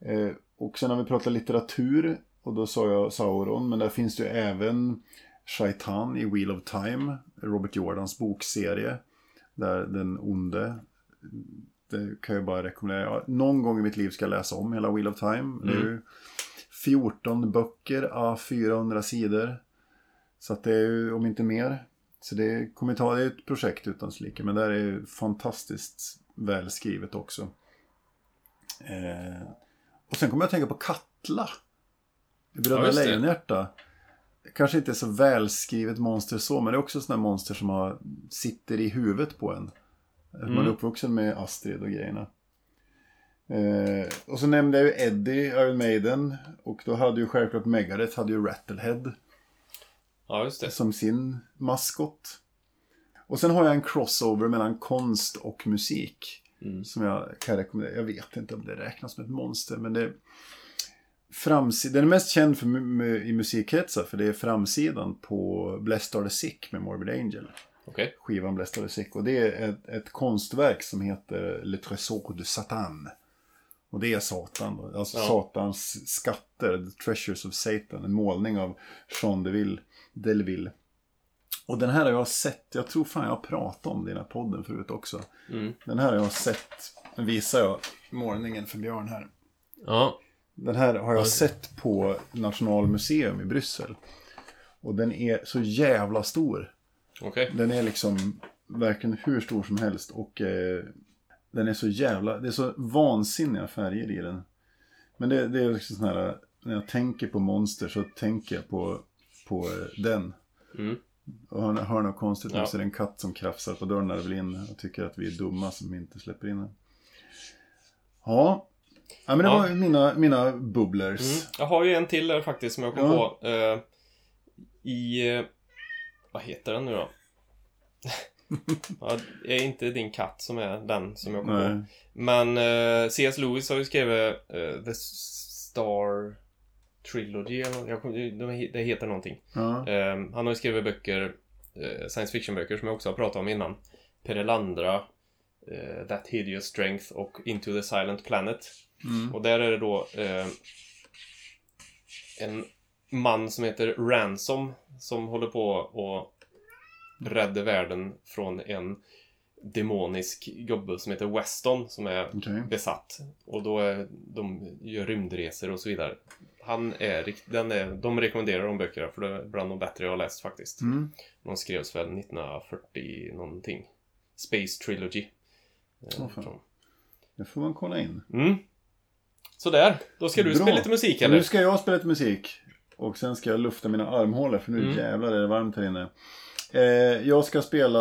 Eh, och sen har vi pratat litteratur. Och då sa jag Sauron, men där finns det ju även Shaitan i Wheel of Time. Robert Jordans bokserie. Där den onde. Det kan jag bara rekommendera. Någon gång i mitt liv ska jag läsa om hela Wheel of Time. Det är ju 14 böcker, a 400 sidor. Så att det är ju, om inte mer. Så det kommer ta, det är ett projekt utan dess like. Men det här är ju fantastiskt välskrivet också. Eh, och sen kommer jag att tänka på Katla. Bröderna Ja. Lejonhjärta. Kanske inte så välskrivet monster så, men det är också sådana monster som har, sitter i huvudet på en. Man är uppvuxen med Astrid och grejerna. Eh, och så nämnde jag ju Eddie, Iron Maiden. Och då hade ju självklart Megadeth, hade ju Rattlehead Ja, som sin maskot. Och sen har jag en crossover mellan konst och musik. Som jag kan rekommendera. Jag vet inte om det räknas som ett monster, men det... Framsid- den är mest känd för, i musikkretsar, för det är framsidan på Blessed Are The Sick med Morbid Angel. Okej. Skivan Blessed Are The Sick. Och det är ett, ett konstverk som heter Le Trésor de Satan. Och det är Satan då. Alltså Ja. Satans skatter, The Treasures of Satan. En målning av Jean Deville. Delville. Och den här har jag sett, jag tror fan jag har pratat om den här podden förut också. Mm. Den här har jag sett, den visar jag målningen för Björn här. Ja. Den här har jag sett på Nationalmuseum i Bryssel. Och den är så jävla stor. Okej. Den är liksom verkligen hur stor som helst och eh, den är så jävla, det är så vansinniga färger i den. Men det, det är liksom sån här, när jag tänker på monster så tänker jag på, på den. Mm. Och hör, hör något konstigt Ja. så är det en katt som krafsar på dörren när det vill in och tycker att vi är dumma som inte släpper in den. Ja, ja men det Ja. var mina, mina bubblers. Mm. Jag har ju en till där faktiskt som jag kom Ja. på. Eh, I... Eh, vad heter den nu då? ja, det är inte din katt som är den som jag kom på. Men eh, C.S. Lewis har ju skrivit eh, The Star Trilogy eller jag Det heter någonting. Ja. Eh, han har ju skrivit böcker, eh, science fiction-böcker som jag också har pratat om innan. Perelandra, eh, That Hideous Strength och Into the Silent Planet. Mm. Och där är det då eh, en man som heter Ransom som håller på och rädda världen från en demonisk gubbe som heter Weston som är Okej. besatt. Och då är, de gör rymdresor och så vidare. Han är, den är, de rekommenderar de böckerna för det är bland de bättre jag har läst faktiskt. Mm. De skrevs väl 1940 någonting. Space Trilogy. Eh, från- Det får man kolla in. Mm. Sådär, då ska du Bra. spela lite musik eller? Nu ska jag spela lite musik. Och sen ska jag lufta mina armhålor för nu Mm. jävlar är det varmt här inne. Eh, jag ska spela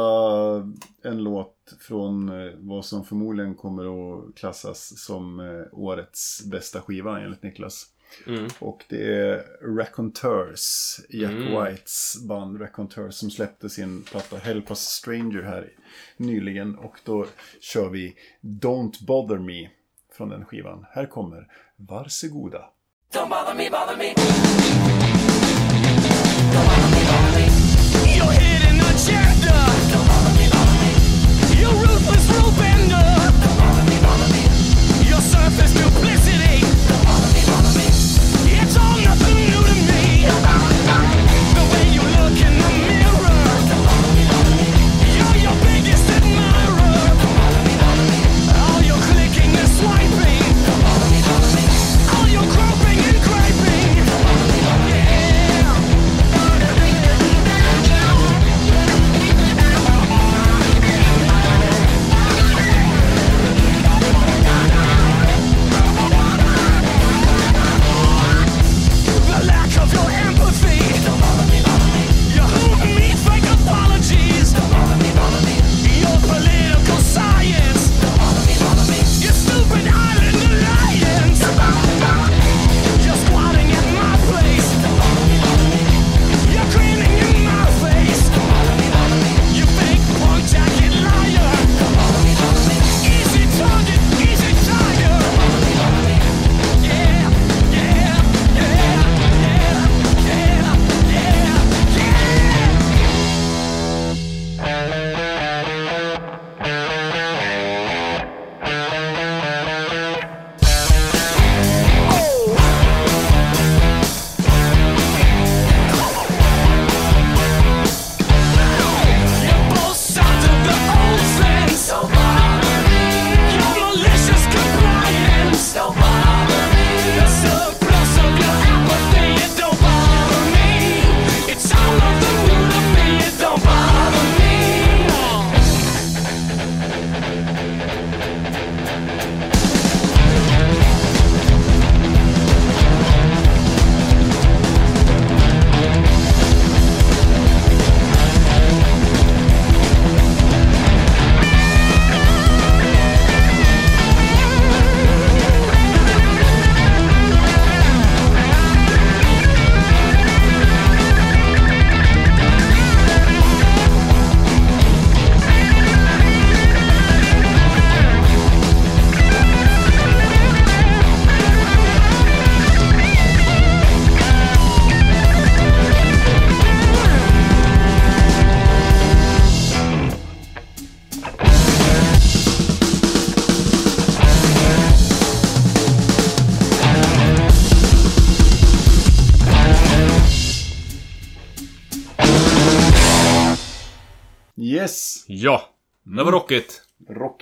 en låt från eh, vad som förmodligen kommer att klassas som eh, årets bästa skiva enligt Niklas. Mm. Och det är Raconteurs, Jack Mm. Whites band Raconteurs som släppte sin platta Help Us Stranger här nyligen. Och då kör vi Don't Bother Me från den skivan. Här kommer Varsågoda. Don't bother me, bother me.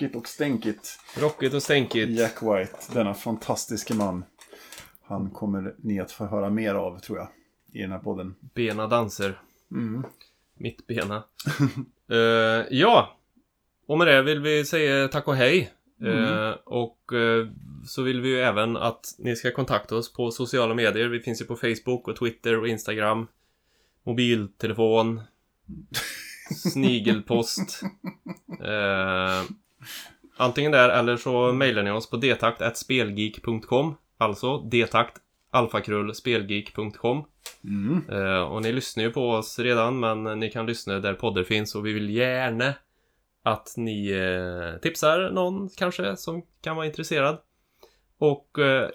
Rockigt och stänkigt. Rockigt och stänkigt. Jack White, denna fantastiska man. Han kommer ni att få höra mer av, tror jag, i den här podden. Bena danser. Mittbena. uh, ja, och med det vill vi säga tack och hej. Eh, och eh, så vill vi ju även att ni ska kontakta oss på sociala medier. Vi finns ju på Facebook och Twitter och Instagram. Mobiltelefon. Snigelpost. Eh, antingen där eller så mejlar ni oss på detakt.spelgeek.com Alltså detakt alfakrull spelgeek.com Eh, och ni lyssnar ju på oss redan men ni kan lyssna där poddar finns och vi vill gärna att ni eh, tipsar någon kanske som kan vara intresserad. Och eh,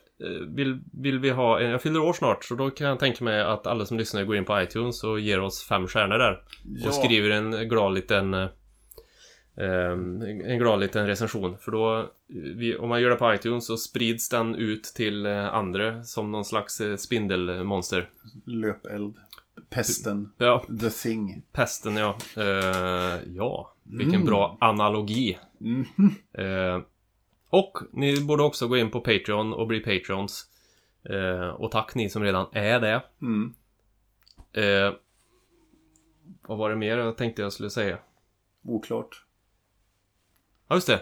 vill, vill vi ha, jag fyller år snart så då kan jag tänka mig att alla som lyssnar går in på iTunes och ger oss fem stjärnor där. Ja. Och skriver en glad liten en glad liten recension för då vi, Om man gör det på iTunes så sprids den ut till eh, andra som någon slags eh, spindelmonster Löpeld. Pesten. Ja, The Thing. pesten ja Eh, Ja, vilken bra analogi Eh, Och ni borde också gå in på Patreon och bli Patreons Eh, Och tack ni som redan är det Mm. Vad var det mer jag tänkte jag skulle säga? Oklart. Ja, just det.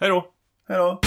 Hej då! Hej då!